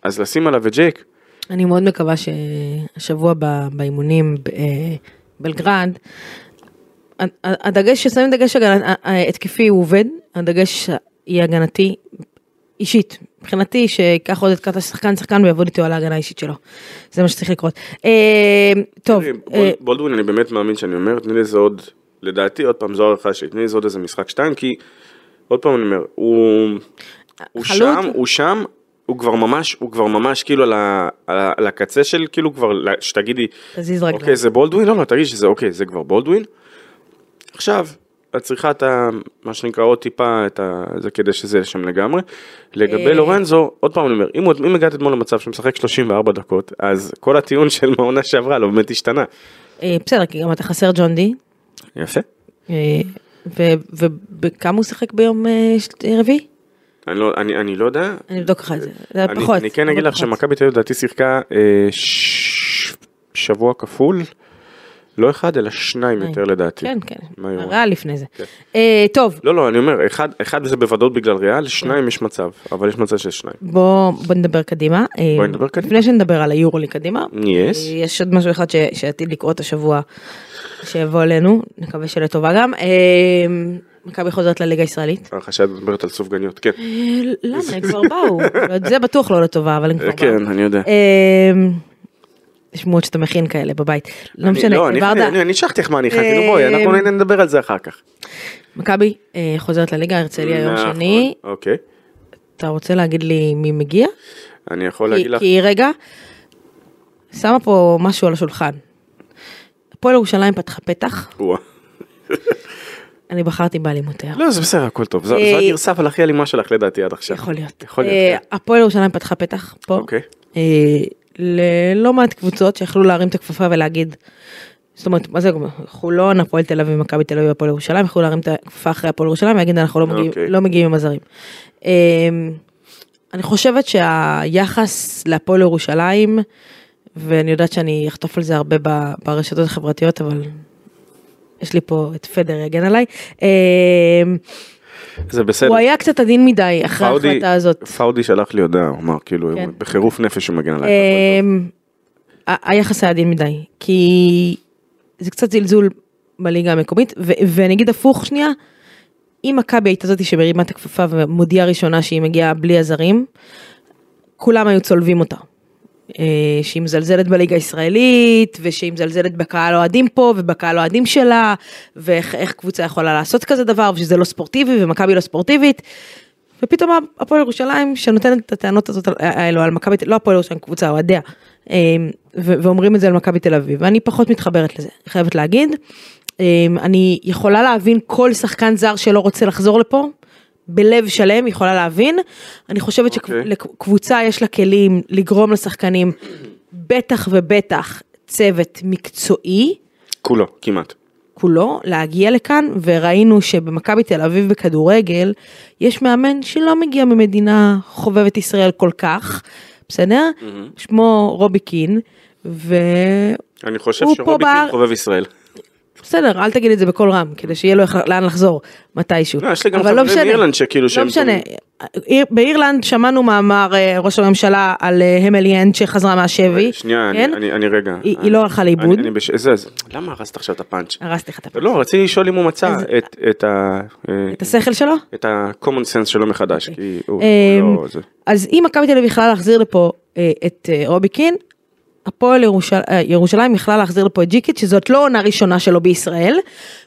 אז לשים עליו את ג'ייק, אני מאוד מקווה שהשבוע באימונים בבלגרד, הדגש, ששמים דגש הגנ- התקפי הוא עובד, הדגש יהיה הגנתי אישית, מבחינתי שיקח עוד את קאטה שחקן שחקן ויעבוד איתו על ההגנה האישית שלו, זה מה שצריך לקרות. אה, טוב, אה, בול- בולדווין אני באמת מאמין שאני אומר, תני לזה עוד, לדעתי עוד פעם זו הערכה שלי, תני לזה עוד איזה משחק שתיים, כי עוד פעם אני אומר, הוא, הוא? שם, הוא שם, הוא כבר ממש, הוא כבר ממש כאילו על, ה, על, ה, על הקצה של כאילו כבר, שתגידי. אוקיי זה בולדווין, לא לא תגיד שזה אוקיי זה כבר בולדווין. עכשיו, את צריכה את ה... מה שנקרא עוד טיפה את ה... זה כדי שזה יהיה שם לגמרי. לגבי אה. לורנזו, עוד פעם אני אומר, אם, אם הגעת אתמול למצב שמשחק 34 דקות, אז כל הטיעון של העונה שעברה לא באמת השתנה. אה, בסדר, כי גם אתה חסר ג'ון די. יפה. אה, ו- ובכמה הוא שיחק ביום רביעי? אני לא, אני, אני לא יודע. אני אבדוק לך את זה. זה היה פחות. אני כן אגיד לך. שמכבי תל אביב לדעתי שיחקה אה, ש... שבוע כפול, לא אחד אלא שניים יותר לדעתי. כן, כן. ריאל לפני זה. כן. אה, טוב, לא, לא, אני אומר, אחד, זה בוודאות בגלל ריאל, שניים יש מצב, אבל יש מצב של שניים. בוא בוא נדבר קדימה. אה, בואי נדבר קדימה. לפני שנדבר על היורולי קדימה. יש. אה, יש עוד משהו אחד שעתיד לקרות השבוע שיבוא אלינו, נקווה שלטובה גם. מכבי חוזרת לליגה הישראלית. שאת מדברת על סופגניות, כן. למה? הם כבר באו. זה בטוח לא לטובה, אבל הם כבר באו. כן, אני יודע. שמועות שאתה מכין כאלה בבית. לא אני- משנה, לא, אני- ורדה. אני שכחתי איך מה אני הכנתי, נו בואי, אנחנו אה, נדבר על זה אחר כך. מכבי אה, חוזרת לליגה, הרצליה יום נכון, שני. אוקיי. אתה רוצה להגיד לי מי מגיע? אני יכול להגיד לך, כי רגע, שמה פה משהו על השולחן. הפועל ירושלים פתחה פתח. אני בחרתי באלימותיה. לא, זה בסדר, הכל טוב. זו אה, הגרסה אבל הכי אלימה שלך לדעתי עד עכשיו. יכול להיות. כן. הפועל ירושלים פתחה פתח פה. ללא מעט קבוצות שיכלו להרים את הכפפה ולהגיד, זאת אומרת, מה זה, חולון, הפועל תל אביב, מכבי תל אביב, הפועל ירושלים, יכלו להרים את הכפפה אחרי הפועל ירושלים ולהגיד אנחנו לא מגיעים, אוקיי. לא מגיעים עם הזרים. אה, אני חושבת שהיחס להפועל ירושלים, ואני יודעת שאני אחטוף על זה הרבה ברשתות החברתיות, אבל יש לי פה את פדר יגן עליי. זה בסדר. הוא היה קצת עדין מדי אחרי פאודי- ההחלטה הזאת. פאודי שלח לי הודעה, הוא אמר כאילו, כן. בחירוף נפש הוא מגן עליי. אמ, היחס היה עדין מדי, כי זה קצת זלזול בליגה המקומית, ואני אגיד הפוך שנייה, אם מכבי הייתה זאתי שמרימה את הכפפה ומודיעה ראשונה שהיא מגיעה בלי הזרים, כולם היו צולבים אותה. אה, שהיא מזלזלת בליגה הישראלית, ושהיא מזלזלת בקהל אוהדים פה, ובקהל אוהדים שלה, ואיך איך קבוצה יכולה לעשות כזה דבר, ושזה לא ספורטיבי, ומכבי לא ספורטיבית. ופתאום הפועל ירושלים שנותנת את הטענות הזאת האלו על מכבי, לא הפועל ירושלים, קבוצה אוהדיה, אה, ואומרים את זה על מכבי תל אביב, ואני פחות מתחברת לזה, חייבת להגיד. אה, אני יכולה להבין כל שחקן זר שלא רוצה לחזור לפה, בלב שלם, יכולה להבין. אני חושבת אוקיי. שלקבוצה יש לה כלים לגרום לשחקנים, בטח ובטח צוות מקצועי, כולו, כמעט. כולו להגיע לכאן וראינו שבמכבי תל אביב בכדורגל יש מאמן שלא מגיע ממדינה חובבת ישראל כל כך, בסדר? שמו רובי קין, ובסדר, אני חושב שרובי פה קין חובב ישראל. אל תגיד את זה בקול רם, כדי שיהיה לו לאן לחזור מתישהו. לא, יש לי גם לא חברים משנה. מאירלנד שכאילו שהם לא משנה. איר- באירלנד שמענו מאמר אה, ראש הממשלה על אה, אמילי הנד שחזרה מהשבי, שנייה, אני- כן? אני רגע. היא- לא הלכה לאיבוד. למה הרסת עכשיו את הפאנץ'? הרסתי לך את הפרק. לא, רציתי לשאול אם הוא מצא את- את ה... אה, את השכל שלו? את ה-common sense שלו מחדש, כי הוא לא... אז אם מכבי תל אביב יכלה להחזיר לפה אה, את אה, רובי קין, הפועל ירושל, אה, ירושלים יכלה להחזיר לפה את ג'יקיץ' שזאת לא עונה ראשונה שלו בישראל,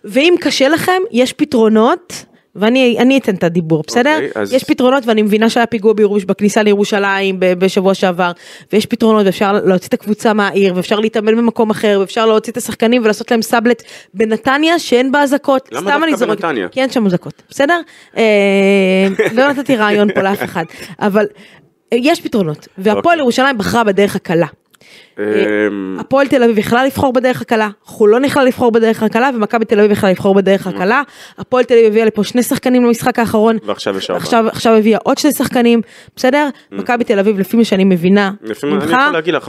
ואם קשה לכם, יש פתרונות. ואני אני אתן את הדיבור, בסדר? אוקיי, אז- יש פתרונות ואני מבינה שהיה פיגוע בירוש, בכניסה לירושלים בשבוע שעבר, ויש פתרונות ואפשר להוציא את הקבוצה מהעיר, ואפשר להתאמן במקום אחר, ואפשר להוציא את השחקנים ולעשות להם סאבלט בנתניה שאין בה אזעקות. למה דווקא אני זורקת. בנתניה? כי אין שם אזעקות, בסדר? אה, לא נתתי רעיון פה לאף אחד, אבל אה, יש פתרונות, והפועל אוקיי. ירושלים בחרה בדרך הקלה. אמ, הפועל תל אביב יכלה לבחור בדרך הקלה, חולון יכלה לבחור בדרך הקלה, ומכבי תל אביב יכלה לבחור בדרך הקלה. הפועל תל אביב הביאה לפה שני שחקנים למשחק האחרון. ועכשיו יש ארבעה. עכשיו, הביאה עוד שני שחקנים, בסדר? מכבי תל אביב, לפי מה שאני מבינה ממך,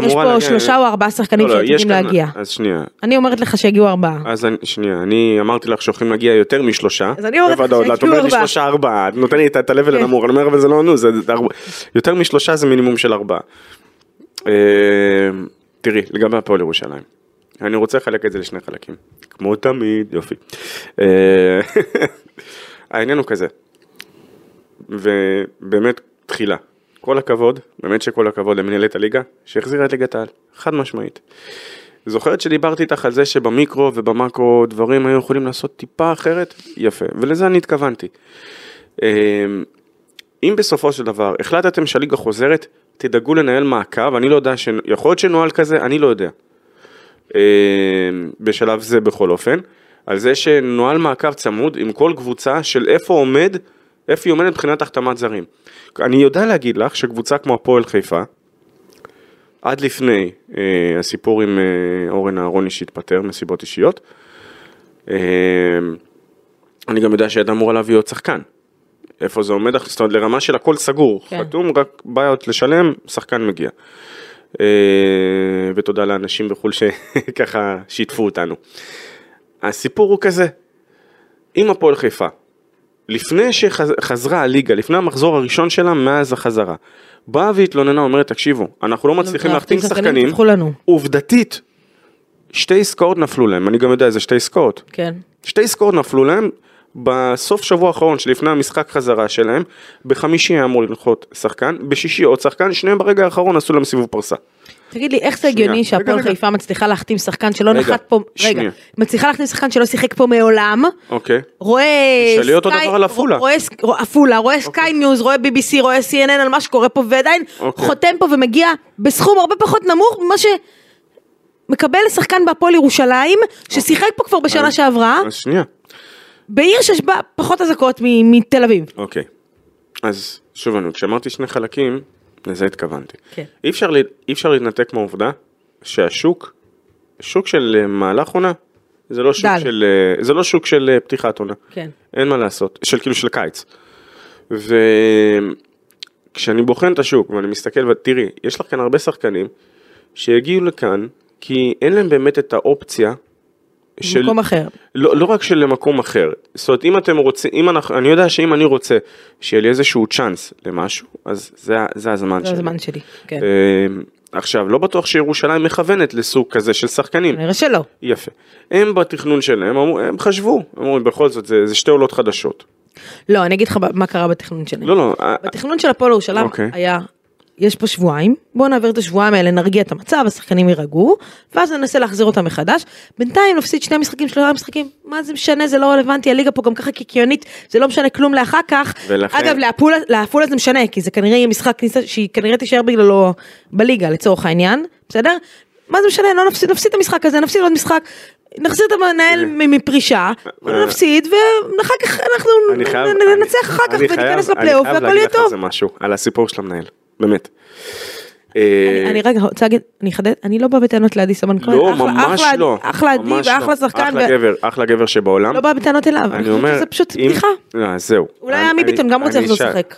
יש פה שלושה או ארבעה שחקנים לא, לא, שעתידים להגיע. אז שנייה, אני אומרת לך שהגיעו ארבעה. אז שנייה, אני אמרתי לך שהולכים להגיע יותר משלושה. אז אני אומרת לך בוודאות, את שהגיעו אומרת לי ארבעה. שלושה ארבעה, את נותנת לי את- את ה-level כן. הנמוך, אני אומר אבל זה לא ענו, זה זה ארבע- יותר משלושה זה מינימום של ארבעה. אה, תראי, לגבי הפועל ירושלים, אני רוצה לחלק את זה לשני חלקים, כמו תמיד, יופי. אה, העניין הוא כזה, ובאמת תחילה, כל הכבוד, באמת שכל הכבוד למנהלת הליגה, שהחזירה את ליגת העל, חד משמעית. זוכרת שדיברתי איתך על זה שבמיקרו ובמקרו דברים היו יכולים לעשות טיפה אחרת? יפה, ולזה אני התכוונתי. אמ, אם בסופו של דבר החלטתם שהליגה חוזרת, תדאגו לנהל מעקב, אני לא יודע, ש... יכול להיות שנוהל כזה, אני לא יודע. אמ, בשלב זה בכל אופן, על זה שנוהל מעקב צמוד עם כל קבוצה של איפה עומד, איפה היא עומדת מבחינת החתמת זרים. אני יודע להגיד לך שקבוצה כמו הפועל חיפה, עד לפני אה, הסיפור עם אה, אורן אהרוני שהתפטר מסיבות אישיות, אה, אני גם יודע שהייתה אמורה להביא עוד שחקן. איפה זה עומד, זאת אומרת לרמה של הכל סגור, כן. חתום, רק בעיות לשלם, שחקן מגיע. אה, ותודה לאנשים בחו"ל שככה שיתפו אותנו. הסיפור הוא כזה, אם הפועל חיפה, לפני שחזרה הליגה, לפני המחזור הראשון שלה מאז החזרה, באה והתלוננה, אומרת, תקשיבו, אנחנו לא מצליחים להחתים שחקנים. עובדתית, שתי עסקאות נפלו להם, אני גם יודע איזה שתי עסקאות. כן. שתי עסקאות נפלו להם בסוף שבוע האחרון שלפני המשחק חזרה שלהם, בחמישי היה אמור לנחות שחקן, בשישי עוד שחקן, שניהם ברגע האחרון עשו להם סיבוב פרסה. תגיד לי, איך זה. הגיוני שהפועל. חיפה מצליחה להחתים שחקן שלא רגע, נחת פה, רגע, שנייה. מצליחה להחתים שחקן שלא שיחק פה מעולם, אוקיי. רואה... אותו Sky- דבר על עפולה. רואה עפולה, רואה Sky News, רואה BBC, רואה CNN על מה שקורה פה, ועדיין אוקיי. חותם פה ומגיע בסכום הרבה פחות נמוך ממה שמקבל שחקן בהפועל ירושלים, ששיחק פה כבר בשנה אז- שעברה, אז שנייה. בעיר שיש בה פחות אזעקות מתל אביב. אוקיי. אז שוב אני, כשאמרתי שני חלקים, לזה התכוונתי. כן. אי אפשר, אי אפשר להתנתק מהעובדה שהשוק, שוק של אה, מהלך עונה, זה לא שוק דל. של, אה, זה לא שוק של אה, פתיחת עונה. כן. אין מה לעשות, של כאילו של קיץ. וכשאני בוחן את השוק ואני מסתכל ותראי, יש לך כאן הרבה שחקנים שהגיעו לכאן כי אין להם באמת את האופציה של... במקום אחר. לא, לא רק של למקום אחר, זאת אומרת אם אתם רוצים, אם אנחנו, אני יודע שאם אני רוצה שיהיה לי איזשהו צ'אנס למשהו, אז זה, זה הזמן זה שלי. הזמן שלי. כן. אה, עכשיו, לא בטוח שירושלים מכוונת לסוג כזה של שחקנים. כנראה שלא. יפה. הם בתכנון שלהם, אמרו, הם חשבו, אמרו, בכל זאת, זה, זה שתי עולות חדשות. לא, אני אגיד לך מה קרה בתכנון שלהם. לא, לא, בתכנון של הפועל ירושלים אוקיי. היה, יש פה שבועיים, בואו נעביר את השבועיים האלה, נרגיע את המצב, השחקנים יירגעו, ואז ננסה להחזיר אותם מחדש. בינתיים נפסיד שני משחקים, שלושה משחקים, מה זה משנה, זה לא רלוונטי, הליגה פה גם ככה קיקיונית, זה לא משנה כלום לאחר כך. ולכן- אגב, לעפולה זה משנה, כי זה כנראה יהיה משחק כניסה, שהיא כנראה תישאר בגללו בליגה, לצורך העניין, בסדר? מה זה משנה, לא נפסיד, נפסיד את המשחק הזה, נפסיד עוד משחק. נחזיר את המנהל מ- מפרישה, נפסיד, ואחר כך אנחנו ננצח אחר כך וניכנס לפלייאוף אני חייב והכל להגיד יהיה לך על טוב. זה משהו, על הסיפור של המנהל, באמת. אני- אה, אני רגע רוצה להגיד, אני אחדד, אני לא באה בטענות לעדי סבן כהן, לא, ממש לא. אחלה עדי ממש ואחלה לא. שחקן, אחלה גבר, אחלה גבר שבעולם. לא באה בטענות אליו, אני חושבת אומר, שזה פשוט בדיחה. לא, זהו. אולי עמי ביטון גם רוצה לחזור לשחק.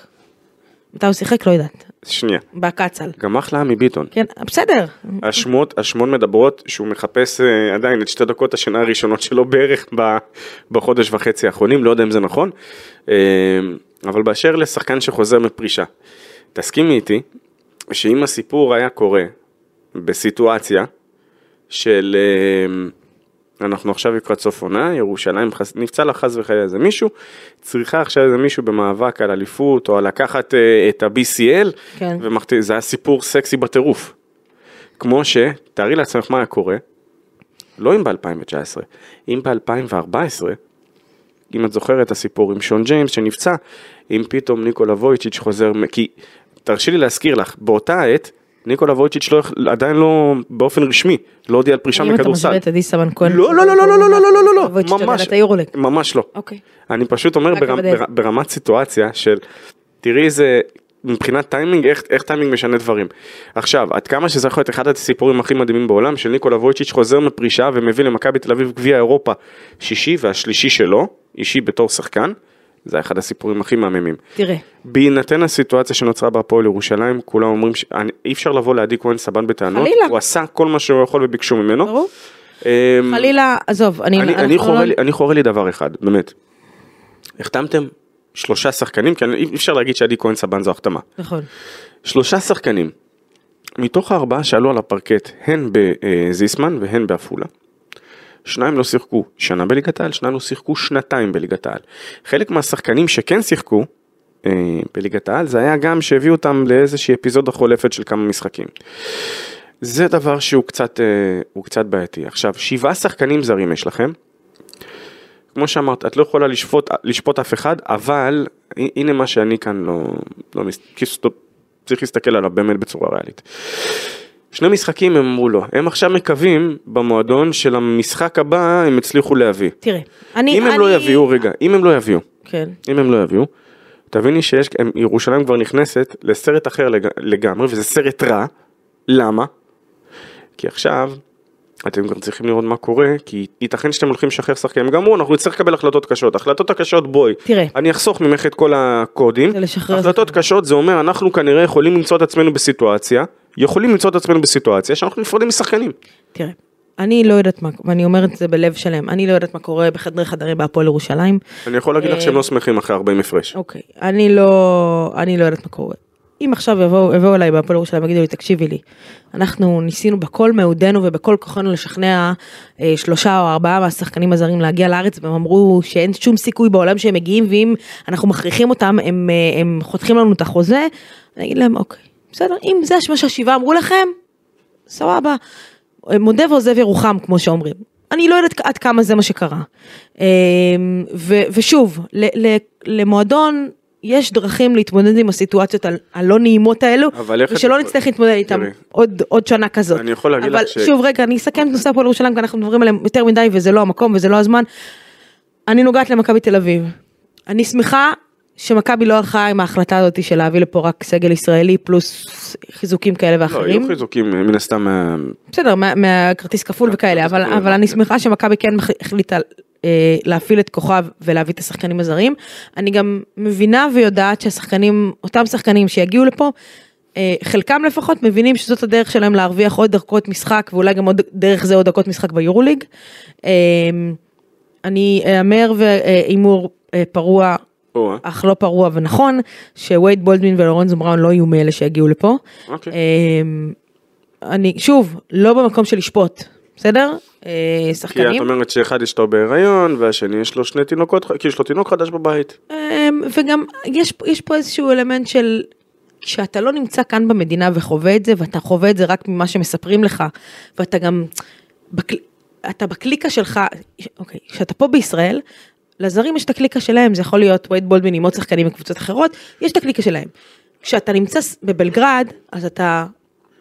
מתי הוא שיחק? לא יודעת. שנייה, בקצ"ל. גם אחלה עמי ביטון. כן, בסדר. השמועות, השמועות מדברות שהוא מחפש אה, עדיין את שתי דקות השינה הראשונות שלו בערך בחודש וחצי האחרונים, לא יודע אם זה נכון, אה, אבל באשר לשחקן שחוזר מפרישה, תסכימי איתי שאם הסיפור היה קורה בסיטואציה של אה, אנחנו עכשיו לקראת סוף עונה, ירושלים חס- נפצע לה חס וחלילה איזה מישהו, צריכה עכשיו איזה מישהו במאבק על אליפות או על לקחת אה, את ה-BCL, כן. ומחת... זה היה סיפור סקסי בטירוף. כמו ש, תארי לעצמך מה היה קורה, לא אם ב-2019, אם ב-2014, אם את זוכרת את הסיפור עם שון ג'יימס שנפצע, אם פתאום ניקולה וויצ'יץ' חוזר, כי תרשי לי להזכיר לך, באותה עת, ניקולה וויצ'יץ' לא, עדיין לא, באופן רשמי, לא הודיע על פרישה אם אתה מכדורסל. משווה את עדי סבן כהן. לא, לא, לא, לא, לא, לא, לא, לא, לא, לא, ממש. ממש לא. אוקיי. אני פשוט אומר ברמת סיטואציה של, תראי איזה, מבחינת טיימינג, איך, איך טיימינג משנה דברים. עכשיו, עד כמה שזה יכול להיות אחד הסיפורים הכי מדהימים בעולם, של ניקולה וויצ'יץ' חוזר מפרישה ומביא למכבי תל אביב גביע אירופה שישי והשלישי שלו, אישי בתור שחקן, זה אחד הסיפורים הכי מהממים. תראה, בהינתן הסיטואציה שנוצרה בהפועל ירושלים, כולם אומרים שאי אפשר לבוא לעדי כהן סבן בטענות, חלילה. הוא עשה כל מה שהוא יכול וביקשו ממנו. ברור. אמ, חלילה, עזוב, אני... אני, אני, לא- חורה לי, אני חורה לי דבר אחד, באמת. החתמתם שלושה שחקנים, כי אי אפשר להגיד שעדי כהן סבן זו החתמה. נכון. שלושה שחקנים, מתוך הארבעה שעלו על הפרקט, הן בזיסמן והן בעפולה. שניים לא שיחקו שנה בליגת העל, שניים לא שיחקו שנתיים בליגת העל. חלק מהשחקנים שכן שיחקו אה, בליגת העל, זה היה גם שהביאו אותם לאיזושהי אפיזודה חולפת של כמה משחקים. זה דבר שהוא קצת, אה, קצת בעייתי. עכשיו, שבעה שחקנים זרים יש לכם. כמו שאמרת, את לא יכולה לשפוט, לשפוט אף אחד, אבל הנה מה שאני כאן לא, לא מס- צריך להסתכל עליו באמת בצורה ריאלית. שני משחקים הם אמרו לא. הם עכשיו מקווים במועדון של המשחק הבא הם הצליחו להביא. תראה, אני... אם הם לא אני- יביאו, רגע, אם הם לא יביאו, כן. אם הם לא יביאו, תביני שיש, הם- ירושלים כבר נכנסת לסרט אחר לג, לגמרי, וזה סרט רע. למה? כי עכשיו, אתם גם צריכים לראות מה קורה, כי ייתכן שאתם הולכים לשחרר שחקנים, גם אמרו, אנחנו נצטרך לקבל החלטות קשות. החלטות הקשות, בואי, תראה. אני אחסוך ממך את כל הקודים. זה החלטות קשות זה אומר, אנחנו כנראה יכולים למצוא את עצמנו בסיטואציה, יכולים למצוא את עצמנו בסיטואציה שאנחנו נפרדים משחקנים. תראה, אני לא יודעת מה, ואני אומרת את זה בלב שלם, אני לא יודעת מה קורה בחדרי חדרים בהפועל ירושלים. אני יכול להגיד לך אה, שהם לא שמחים אחרי 40 הפרש. אוקיי, אני לא, אני לא יודעת מה קורה. אם עכשיו יבואו, יבואו אליי בהפועל ירושלים ויגידו לי, תקשיבי לי, אנחנו ניסינו בכל מאודנו ובכל כוחנו לשכנע אה, שלושה או ארבעה מהשחקנים הזרים להגיע לארץ, והם אמרו שאין שום סיכוי בעולם שהם מגיעים, ואם אנחנו מכריחים אותם, הם, אה, הם חותכים לנו את החוזה, אני אגיד להם, אוקיי, בסדר, אם זה מה שהשבעה אמרו לכם, סבבה. מודה ועוזב ירוחם, כמו שאומרים. אני לא יודעת עד כמה זה מה שקרה. אמ, ו- ושוב, ל- ל- למועדון יש דרכים להתמודד עם הסיטואציות הלא נעימות האלו, איך את- ושלא נצטרך להתמודד איתם. עוד, עוד שנה כזאת. אני יכול להגיד אבל לך ש- שוב, רגע, אני אסכם את נושא הפועל ירושלים, כי אנחנו מדברים עליהם יותר מדי, וזה לא המקום וזה לא הזמן. אני נוגעת למכבי תל אביב. אני שמחה שמכבי לא הלכה עם ההחלטה הזאת של להביא לפה רק סגל ישראלי פלוס חיזוקים כאלה לא, ואחרים. יהיו חיזוקים מן הסתם מה- בסדר, מה- מהכרטיס כפול וכאלה, אבל, כפול. אבל אני שמחה שמכבי כן החליטה אה, להפעיל את כוכב ולהביא את השחקנים הזרים. אני גם מבינה ויודעת שהשחקנים, אותם שחקנים שיגיעו לפה, אה, חלקם לפחות מבינים שזאת הדרך שלהם להרוויח עוד דקות משחק ואולי גם עוד דרך זה עוד דקות משחק ביורוליג. אה, אני אאמר והימור אה, פרוע או, אך לא פרוע ונכון, שווייד בולדמין ולורנזו בראון לא יהיו מאלה שיגיעו לפה. אוקיי. אמ, אני, שוב, לא במקום של לשפוט, בסדר? אה, כי את שחקנים. אומרת שאחד אשתו בהיריון והשני יש לו שני תינוקות, כי יש לו תינוק חדש בבית. אמ, וגם יש, פה- יש פה איזשהו אלמנט של כשאתה לא נמצא כאן במדינה וחווה את זה, ואתה חווה את זה רק ממה שמספרים לך, ואתה גם, בקל, אתה בקליקה שלך, אוקיי, כשאתה פה בישראל, לזרים יש את הקליקה שלהם, זה יכול להיות וייד בולדמין עם עוד שחקנים מקבוצות אחרות, יש את הקליקה שלהם. כשאתה נמצא בבלגרד, אז אתה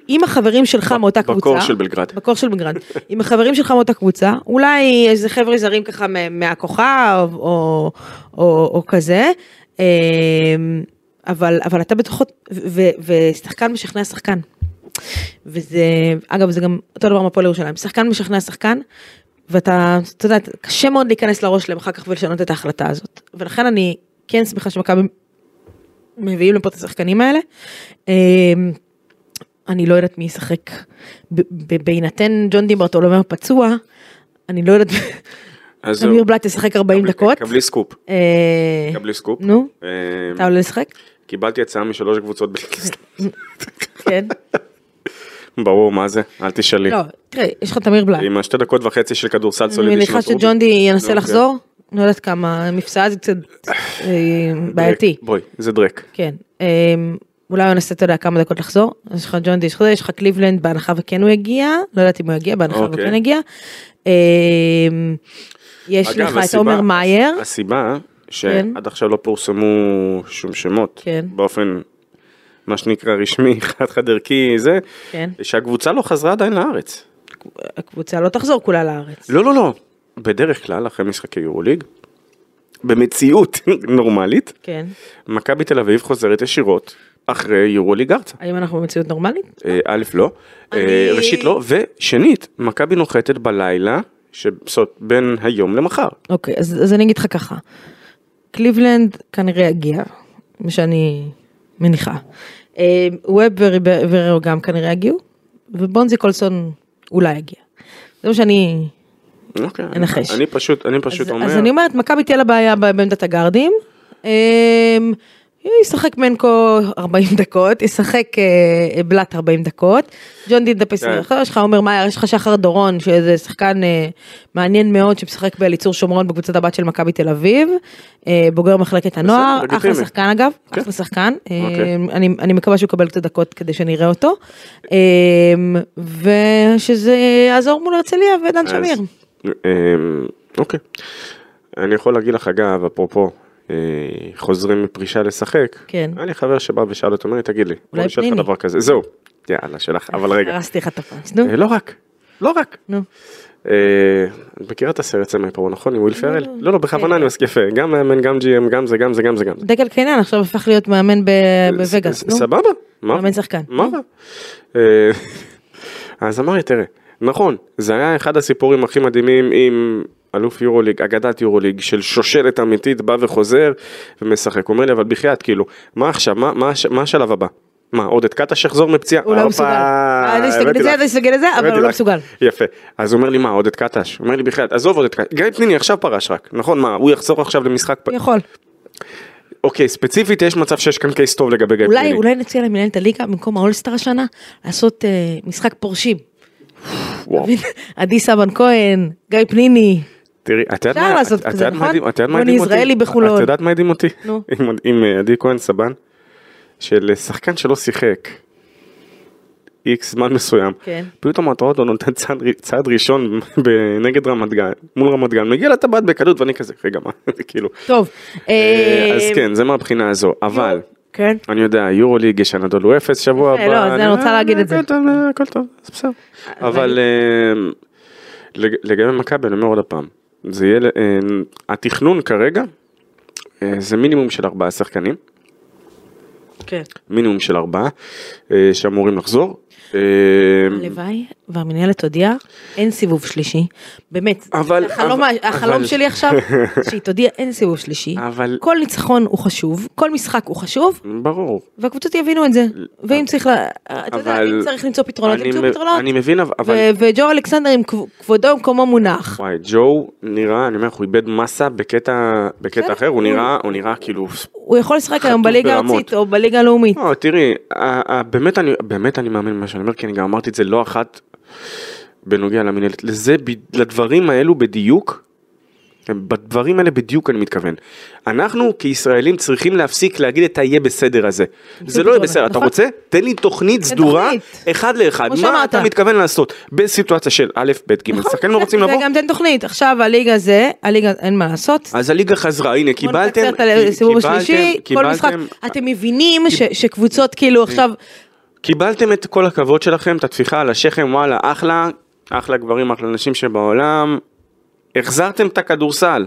עם החברים שלך מאותה קבוצה, בקור של בלגרד. בקור של בלגרד, עם החברים שלך מאותה קבוצה, אולי איזה חבר'ה זרים ככה מה- מהכוכב או, או, או כזה, אמ, אבל, אבל אתה בתוכו, ושחקן משכנע שחקן. וזה, אגב זה גם אותו דבר מהפועל ירושלים, שחקן משכנע שחקן, ואתה, אתה יודע, קשה מאוד להיכנס לראש שלהם אחר כך ולשנות את ההחלטה הזאת. ולכן אני כן שמחה שמכבי מביאים לפה את השחקנים האלה. אמ, אני לא יודעת מי ישחק, בהינתן ג'ון דיברטולומיאו פצוע, אני לא יודעת, תמיר בלאט ישחק 40 דקות. קבלי סקופ. אה, קבלי סקופ. נו, אה, אתה עולה לשחק? קיבלתי הצעה משלוש קבוצות בליקיסט. כן. ברור, מה זה? אל תשאלי. לא, תראה, יש לך את תמיר בלאט. עם השתי דקות וחצי של כדורסל אני סולידי מניחה שנותרו בי. שג'ון די ינסה נו, לחזור, לא יודעת כמה, מפסעה זה קצת אה, בעייתי. בואי, זה דרק. כן. אמ, אולי הוא ינסה, אתה יודע, כמה דקות לחזור. יש לך ג'ון די, יש לך קליבלנד בהנחה וכן הוא יגיע, לא יודעת אם הוא יגיע, בהנחה אוקיי. וכן יגיע. אמ, יש לך את עומר מאייר. הסיבה כן. שעד עכשיו לא פורסמו שום שמות, כן. באופן, מה שנקרא רשמי, חד חד ערכי, זה, כן. שהקבוצה לא חזרה עדיין לארץ. הקבוצה לא תחזור כולה לארץ. לא, לא, לא. בדרך כלל, אחרי משחקי יורוליג, במציאות נורמלית, כן. מכבי תל אביב חוזרת ישירות אחרי יורוליג ארצה. האם אנחנו במציאות נורמלית? אה, א', לא, אה, אני- ראשית לא, ושנית, מכבי נוחתת בלילה, זאת בין היום למחר. אוקיי, אז, אז אני אגיד לך ככה. קליבלנד כנראה יגיע, מה שאני מניחה. אה, ווב וריברו גם כנראה יגיעו, ובונזי קולסון אולי יגיע. זה מה שאני... אוקיי, אנחש. אני פשוט, אני פשוט אז, אומר, אז אני אומרת, מכבי תהיה לה בעיה בעמדת הגארדים. אה, ישחק מנקו 40 דקות, ישחק אה, בלאט 40 דקות, ג'ון די דפס, כן. יש לך עומר מאייר, יש לך שחר דורון, שזה שחקן אה, מעניין מאוד, שמשחק באליצור שומרון בקבוצת הבת של מכבי תל אביב, אה, בוגר מחלקת הנוער, אחלה לגיטימי. שחקן אגב, כן. אחלה שחקן, אה, אוקיי. אני אני מקווה שהוא יקבל קצת דקות כדי שנראה אותו, אה, ושזה יעזור מול הרצליה ודן אז- שמיר. אמ, אוקיי. אני יכול להגיד לך אגב, אפרופו, אה, חוזרים מפרישה לשחק, כן. היה לי חבר שבא ושאל אותו, אומר לי, תגיד לי, אולי אותך פניני. דבר כזה, זהו. יאללה, שלך, אבל רגע. הרסתי לך את הפאנץ', נו, אה, לא רק, לא רק. נו. אה, את מכירה את הסרט Semi-Pro, נכון? עם וויל פרל? לא. לא, לא, בכוונה אני מסכים יפה. גם מאמן, גם GM, גם זה, גם זה, גם זה, גם זה. דקל קיינן עכשיו הפך להיות מאמן בווגאס. סבבה. מאמן שחקן. מה? אה, אז אמרתי, תראה, נכון, זה היה אחד הסיפורים הכי מדהימים עם אלוף יורוליג, אגדת יורוליג, של שושלת אמיתית, בא וחוזר ומשחק. הוא אומר לי, אבל בחייאת, כאילו, מה עכשיו, מה- מה מה השלב הבא? מה, עודד קטש יחזור מפציעה? הוא לא מסוגל. אה, אני אסתגל לזה, לך. אני אסתגל לזה, אבל הוא לא. מסוגל. יפה. אז הוא אומר לי, מה, עודד קטש? הוא אומר לי, בחייאת, עזוב עודד קטש. גיא פניני עכשיו פרש רק, נכון? מה, הוא יחזור עכשיו למשחק... יכול. אוקיי, ספציפית יש מצב שיש כאן קייס טוב לגבי גיא אולי, פניני. אולי נציע למנהלת הליגה במקום האולסטאר השנה, לעשות אה, משחק פורשים. וואו. עדי סבן כהן, גיא פניני. תראי, את יודעת מה, לעשות את- את כזה, יודעת מה נכון? הדהים- את יודעת מה רוני הדהים אותי? יזרעאלי בחולון. את יודעת מה הדהים אותי? נו. עם- אה, עדי כהן סבן, של שחקן שלא שיחק איקס זמן מסוים, כן. פתאום אתה רואה אותו נותן צעד ראשון נגד רמת גן, מול רמת גן, מגיע לטבעת בקלות ואני כזה, רגע מה, כאילו, טוב. אה, אז אה, כן, זה מהבחינה הזו, אבל, כן. אני יודע, יורוליג יש הנדולו אפס שבוע הבא, לא, זה אני רוצה להגיד את זה. הכל טוב, אה, זה בסדר, אבל אה, לג- לגבי מכבי אני אומר עוד פעם, זה יהיה, אה, התכנון כרגע אה, זה מינימום של ארבעה שחקנים, כן. מינימום של ארבעה אה, שאמורים לחזור. אה, הלוואי והמנהלת הודיעה, אין סיבוב שלישי. באמת, אבל- החלום, אבל- החלום אבל- שלי עכשיו, שהיא תודיע אין סיבוב שלישי. אבל- כל ניצחון הוא חשוב, כל משחק הוא חשוב, ברור. והקבוצות יבינו את זה. ואם צריך, לה- אתה יודע, אבל- אם צריך למצוא פתרונות, ימצאו פתרונות. אני מבין אבל, אבל וג'ו אלכסנדר עם כב- כבודו במקומו מונח. וואי ג'ו נראה אני אומר הוא איבד מסה בקטע בקטע בסדר, אחר הוא נראה הוא נראה כאילו הוא יכול לשחק היום בליגה. הארצית או בליגה הלאומית. לא, תראי באמת אני מאמין במה שאני אומר כי אני גם אמרתי את זה לא אחת בנוגע למנהלת לזה לדברים האלו בדיוק. בדברים האלה בדיוק אני מתכוון. אנחנו כישראלים צריכים להפסיק להגיד את היהיה בסדר הזה. זה לא יהיה בסדר, אתה נכון. רוצה? תן לי תוכנית סדורה. אחד לאחד. מה. אתה מתכוון לעשות בסיטואציה של א', ב', ג', נכון, שחקנים לא רוצים לבוא? וגם תן תוכנית. עכשיו הליגה זה, הליגה אין מה לעשות. אז הליגה חזרה, הנה קיבלתם, קיבלתם- קיבלתם- משחק. אתם מבינים שקבוצות כאילו עכשיו, קיבלתם את כל הכבוד שלכם, את הטפיחה על השכם, וואלה, אחלה, אחלה גברים, אחלה נשים שבעולם, החזרתם את הכדורסל.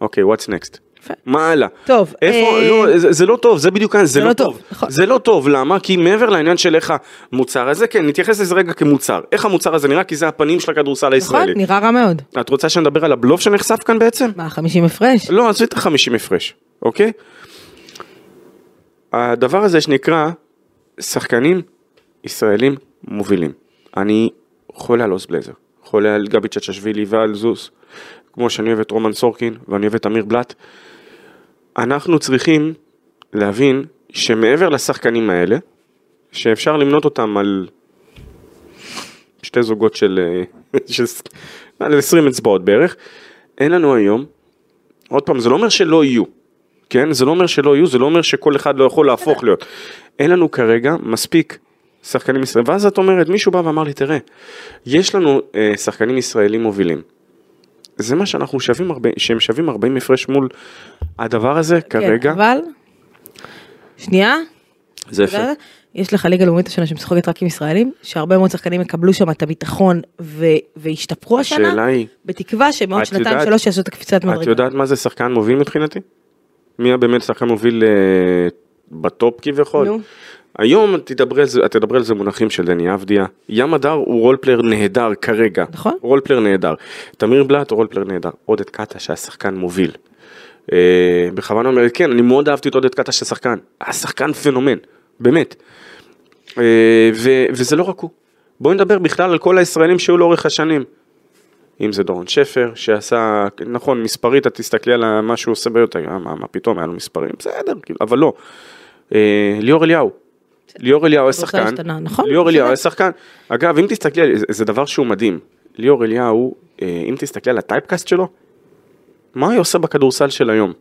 אוקיי, what's next? מה הלאה? טוב, איפה, אה, לא, זה, זה לא טוב, זה בדיוק העניין, זה, לא טוב. נכון. זה לא טוב, למה? כי מעבר לעניין של איך המוצר הזה, כן, נתייחס לזה רגע כמוצר. איך המוצר הזה נראה? כי זה הפנים של הכדורסל נכון, הישראלי. נראה רע מאוד. את רוצה שנדבר על הבלוף שנחשף כאן בעצם? מה, 50 הפרש? לא, עזבי את ה-50 הפרש, אוקיי? הדבר הזה שנקרא שחקנים ישראלים מובילים. אני חולה על אוס בלזר, חולה על גבי צ'צ'שווילי ועל זוס, כמו שאני אוהב את רומן סורקין ואני אוהב את אמיר בלאט. אנחנו צריכים להבין שמעבר לשחקנים האלה, שאפשר למנות אותם על שתי זוגות של, אה, של על 20 אצבעות בערך, אין לנו היום עוד פעם, זה לא אומר שלא יהיו, כן? זה לא אומר שלא יהיו, זה לא אומר שכל אחד לא יכול להפוך להיות. אין לנו כרגע מספיק שחקנים ישראלים. ואז את אומרת, מישהו בא ואמר לי, תראה, יש לנו אה, שחקנים ישראלים מובילים. זה מה שאנחנו שווים, 40, שהם שווים 40 הפרש מול הדבר הזה כרגע. כן, אבל, שנייה, זה יפה. יש לך ליגה לאומית השנה שמשחקת רק עם ישראלים, שהרבה מאוד שחקנים יקבלו שם את הביטחון ו- וישתפרו השנה, השאלה היא, בתקווה שבעוד את שנתיים שלוש יעשו את הקפיצת את מדרגה. יודעת מה זה שחקן מוביל מבחינתי? מי הבאמת שחקן מוביל אה, בטופ כביכול? נו. היום תדברי על זה, תדברי על זה מונחים של דני אבדיה. ים הדר הוא role player נהדר כרגע. נכון. role player נהדר. תמיר בלאט הוא role player נהדר. עודד קאטה שהיה שחקן מוביל. אה, בכוונה אומר, כן, אני מאוד אהבתי את עודד קאטה כשחקן. היה שחקן פנומן, באמת. אה, ו- וזה לא רק הוא. בואי נדבר בכלל על כל הישראלים שהיו לאורך השנים. אם זה דורון שפר, שעשה, נכון, מספרית, את תסתכלי על מה שהוא עושה ביותר, אה, מה, מה פתאום, היה לו מספרים, בסדר, כאילו, אבל לא. אה, ליאור אליהו. ליאור אליהו היה שחקן, נכון, ליאור אליהו. היה שחקן, אגב אם תסתכלי, על- זה- זה דבר שהוא מדהים, ליאור אליהו, אה, אם תסתכלי על הטייפקאסט שלו, מה הוא עושה בכדורסל של היום?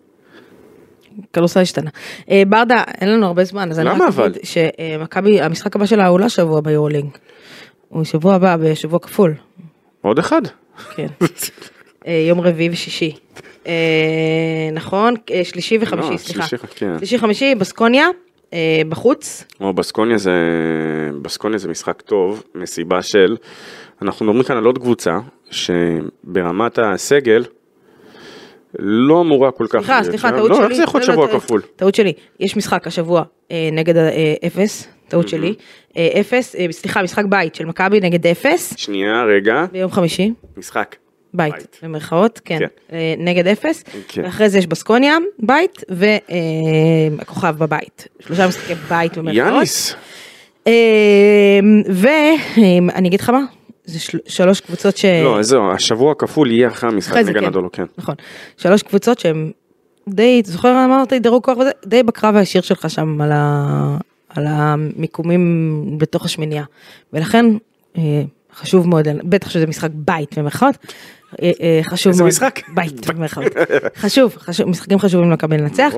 כדורסל השתנה. אה, ברדה, אין לנו הרבה זמן, אז אני רק? אגיד שמכבי, המשחק הבא שלה הוא לא שבוע ביורלינג. הוא שבוע הבא, בשבוע כפול. עוד אחד. כן. אה, יום רביעי ושישי. אה, נכון, אה, שלישי וחמישי, לא, סליחה. שלישי, כן. שלישי חמישי, בסקוניה. בחוץ. או בסקוניה זה, בסקוניה זה משחק טוב, מסיבה של, אנחנו מדברים כאן על עוד קבוצה, שברמת הסגל, לא אמורה כל כך... סליחה, סליחה. טעות לא, שלי. איך זה יכול להיות לא, לא, שבוע כפול? טעות שלי. יש משחק השבוע נגד אפס, טעות שלי. אה, אפס, אה, סליחה, משחק בית של מכבי נגד אפס, שנייה, רגע, ביום חמישי. משחק. בית. במרכאות, כן, כן. אה, נגד אפס, כן. ואחרי זה יש בסקוניה, בית, והכוכב בבית, שלושה משחקי בית במרכאות. יאניס. ואני אגיד לך מה, זה של- שלוש קבוצות ש... לא, זהו, השבוע הכפול יהיה אחרי המשחק אחרי נגד כן. נדולו, כן. נכון, שלוש קבוצות שהן די, זוכר אמרתי דירוג כוח וזה, די בקרב הישיר שלך שם על, ה, על המיקומים בתוך השמינייה, ולכן אה, חשוב מאוד, בטח שזה משחק בית במרכאות, אה, אה, חשוב איזה מאוד, משחק? בית במרכאות, חשוב, חשוב, משחקים חשובים למכבי לנצח,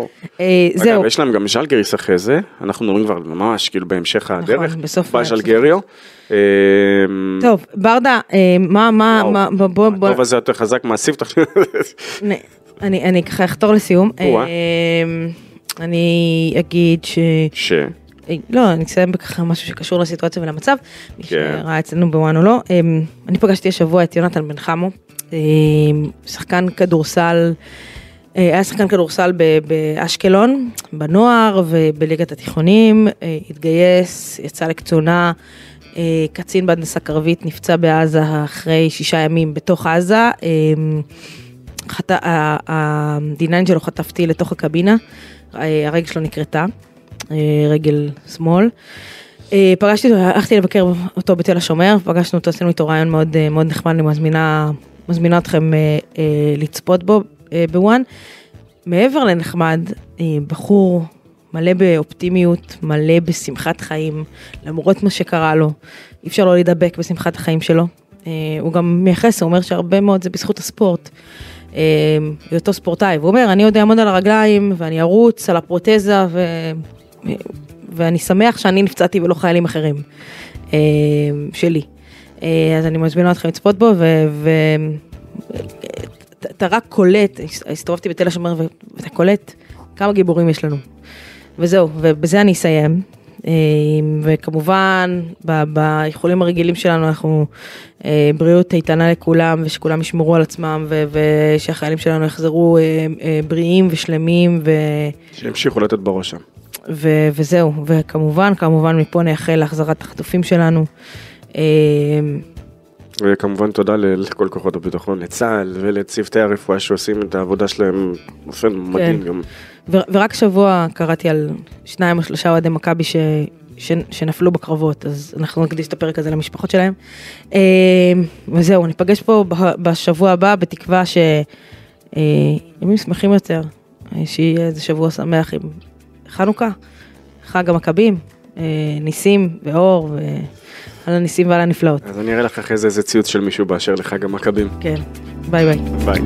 זהו, אגב, יש להם גם ז'לגריס אחרי זה, אנחנו מדברים כבר ממש כאילו בהמשך הדרך, נכון, בסוף- בז'לגריו. אה, טוב, ברדה, מה, מה, מה, בוא, בוא, הטוב הזה יותר חזק מהספתח. אני- ככה אחתור לסיום, אני אגיד ש... ש... לא, אני אסיים בככה משהו שקשור לסיטואציה ולמצב, מי כן. שראה אצלנו בוואן או לא. אמ, אני פגשתי השבוע את יונתן בן חמו, אמ, שחקן כדורסל, אה, היה שחקן כדורסל באשקלון, בנוער ובליגת התיכונים, אה, התגייס, יצא לקצונה, אה, קצין בהנדסה קרבית, נפצע בעזה אחרי שישה ימים בתוך עזה. אמ, חט... ה-D9 שלו חטף טיל לתוך הקבינה, אה, הרגל שלו נקרתה, אה, רגל שמאל. אה, פגשתי אותו, הלכתי לבקר אותו בתל השומר, פגשנו אותו, עשינו איתו רעיון מאוד, אה, מאוד נחמד, אני מזמינה, מזמינה אתכם אה, אה, לצפות בו אה, בוואן. מעבר לנחמד, אה, בחור מלא באופטימיות, מלא בשמחת חיים, למרות מה שקרה לו, אי אפשר לא להידבק בשמחת החיים שלו. אה, הוא גם מייחס, הוא אומר שהרבה מאוד זה בזכות הספורט. אה, היותו ספורטאי, והוא אומר, אני עוד אעמוד על הרגליים ואני ארוץ על הפרוטזה ו... ואני שמח שאני נפצעתי ולא חיילים אחרים אה, שלי. אה, אז אני מזמינה אתכם לצפות בו, ואתה רק קולט, הסתובבתי בתל השומר ואתה קולט כמה גיבורים יש לנו. וזהו, ובזה אני אסיים. אה, וכמובן, באיחולים הרגילים שלנו אנחנו בריאות איתנה לכולם, ושכולם ישמרו על עצמם, ושהחיילים שלנו יחזרו בריאים ושלמים, ו... שימשיכו לתת בראש שם. ו- וזהו, וכמובן, כמובן מפה נאחל להחזרת החטופים שלנו. אה, וכמובן תודה לכל כוחות הביטחון, לצה"ל ולצוותי הרפואה שעושים את העבודה שלהם באופן מדהים גם. ו- ורק שבוע קראתי על שניים או שלושה אוהדי מכבי ש- ש- שנפלו בקרבות, אז אנחנו נקדיש את הפרק הזה למשפחות שלהם. אה, וזהו, ניפגש פה בשבוע הבא, בתקווה שימים שמחים יותר, אה, שיהיה איזה שבוע שמח עם חנוכה, חג המכבים, אה, ניסים ואור, ועל הניסים ועל הנפלאות. אז אני אראה לך אחרי זה איזה ציוץ של מישהו באשר לחג המכבים. כן, ביי ביי. ביי.